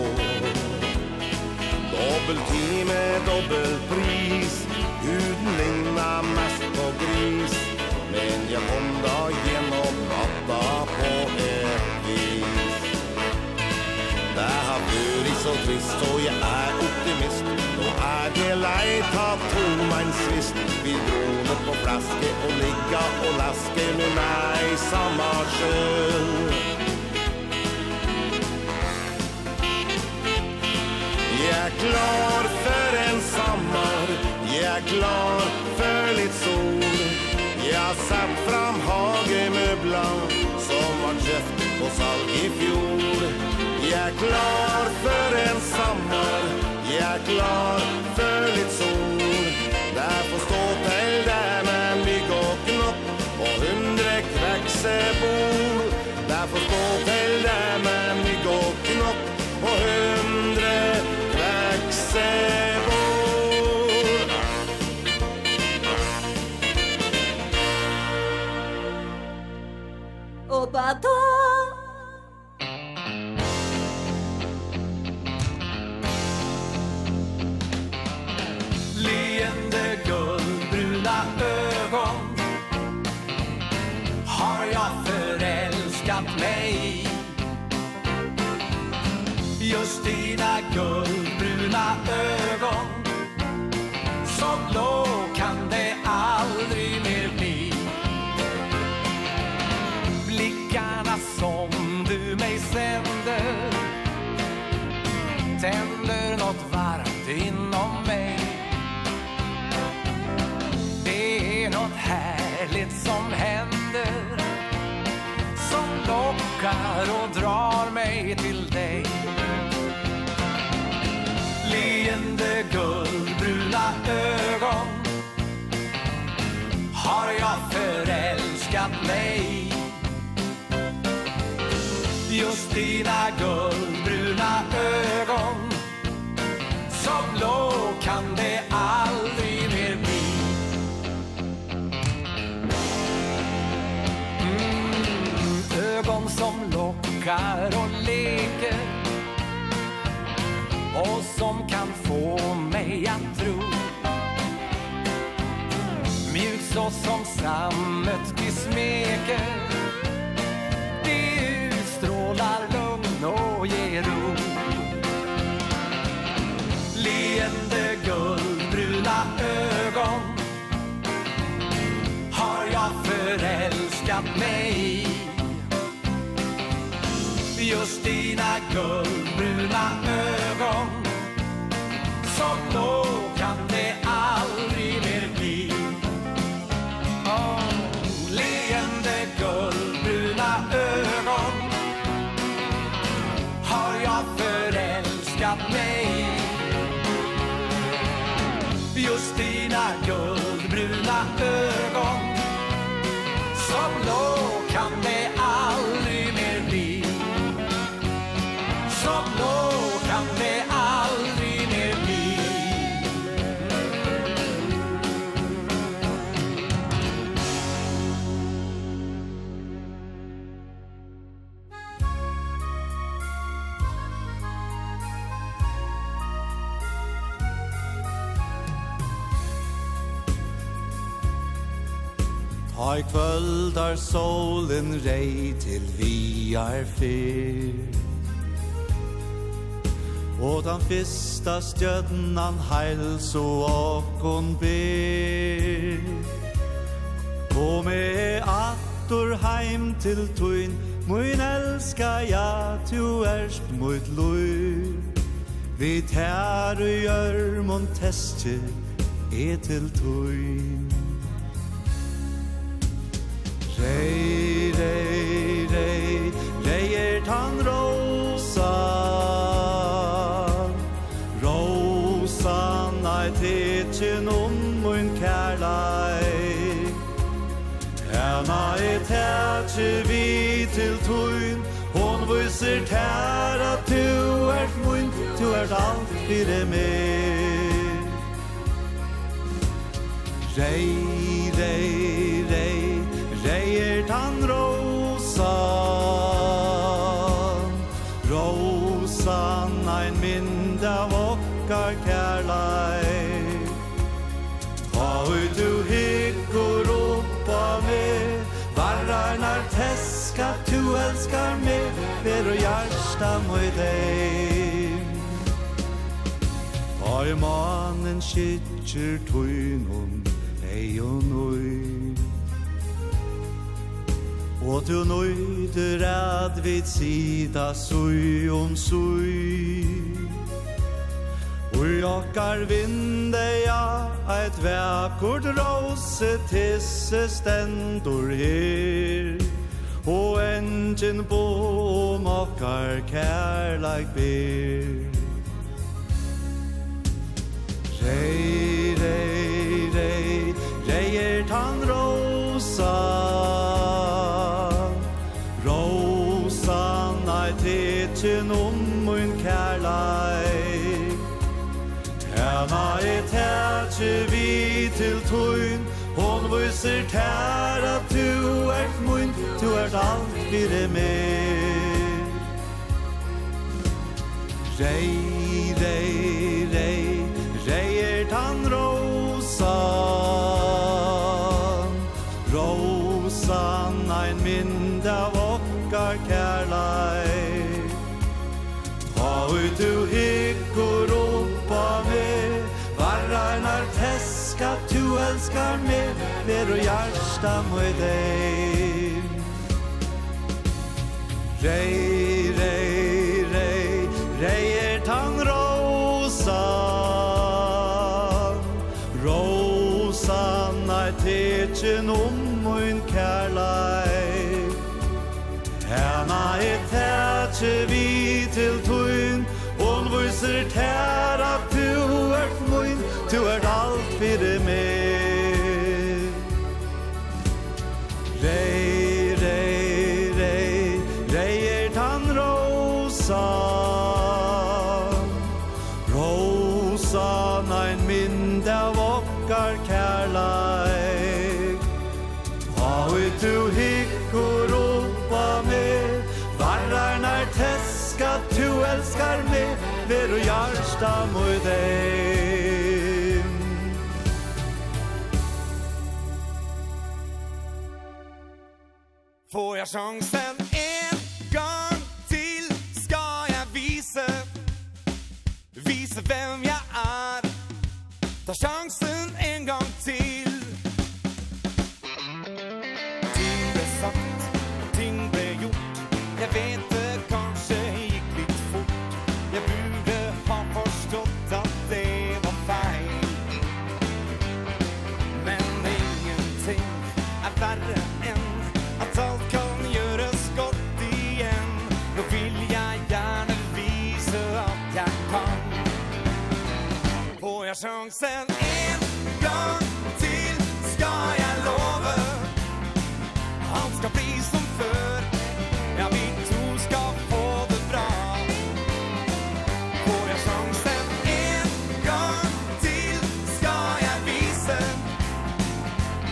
Dobbelt time, dobbelt pris Huden ligna mest på gris. Men jeg kom da gjennom natta på et vis. Det har vært så trist, og jeg er lei ta tommein sist. Vi droner på flaske og ligga og laske Med meg i samma sjøen Jeg er klar for en sommar Jeg er klar for litt sol. Jeg har satt fram hagemøbler Som var kjeft på salg i fjor. Jeg er klar for en sommar Jeg er klar for litt sol. Där på ståpäll der med mygg og knopp Og hundre kväksebor Där på ståpäll der med mygg og knopp Og hundre kväksebor Och bador guldbruna ögon. Så blå guldbruna ögon. Har jag förälskat mig? Just dina guldbruna ögon. Så blå kan det aldrig mer bli. Mm, Ögon som lockar och leker. Och som kan få mig att tro. Mjuk så som sammet till smeker Det utstrålar lugn och ger ro. Leende guldbruna ögon Har jag förälskat mig i. Just dina guldbruna dina ögon. Så blå Ha i kvöldar solen rei til vi er fyr. Og den fyrsta stjødnan heils og åkon ber. Kom e attor heim til tuin Moin elska ja, tu erst mot lui Vi tær og gjør mon testje e til tuin. Rei, rei, rei, rei er tan rosa Rosan nei tetjen om mun kærlei Hena er tetje vi til tuin. Hon viser tær at tu ert mun Tu ert alt fyrir meg Rei, rei, rei tan rosa. Ein mynd av okkar kærlei Ta ut du hygg og ropa med Varrarnar teska, tu elskar meg Ver og hjärsta moi deg. Ta i manen skitjer tøynun Ei og nøy. Og du nøyder at vi sida sui om sui. Ui okkar vindeja eit vekkord rose tisse stendur her. Og engin bo om okkar kærleik ber. Reir tanken om min kærleik. Hana er tætje vi til tøyn. Hon viser tær at du ert mun Du ert alt fyrir med Rei, rei, rei Rei er tan rosa Rosa, ein mynd av okkar kærleik. elskar meg, ver og hjarta møy deg. Rei, rei, rei, rei er tang rosa. Rosa nei tetjen om møyn kærlei. Hena er tetje vi til tøyn, Hon viser tær at du er møyn, du er alt fyrir meg. elskar med Ver og hjarsta mot deg Får jag chansen en gång till Ska jag visa Visa vem jag är Ta chansen en gång till jag chansen en gång till ska jag lova. Allt ska bli som förr. Ja, vi två ska få det bra. Får jag chansen en gång till ska jag visa.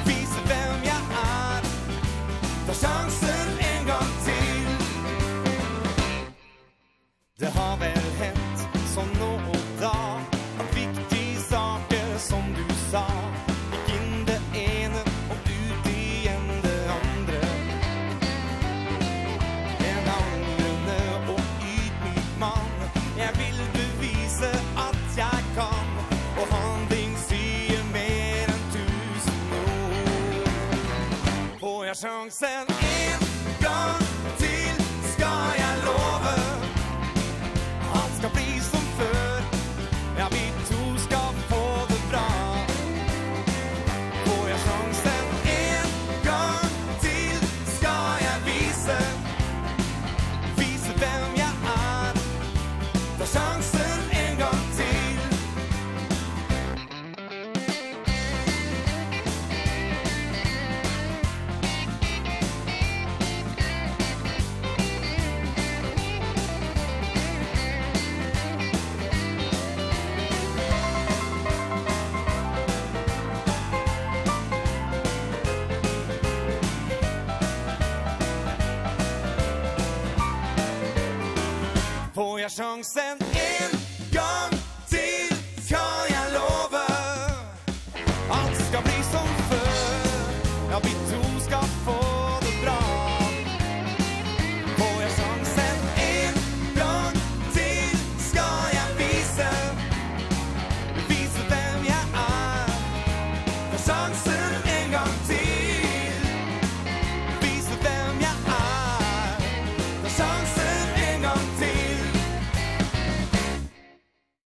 Visa vem jag är. Ta chansen en gång till. Det har väl sånger, sång sen Persson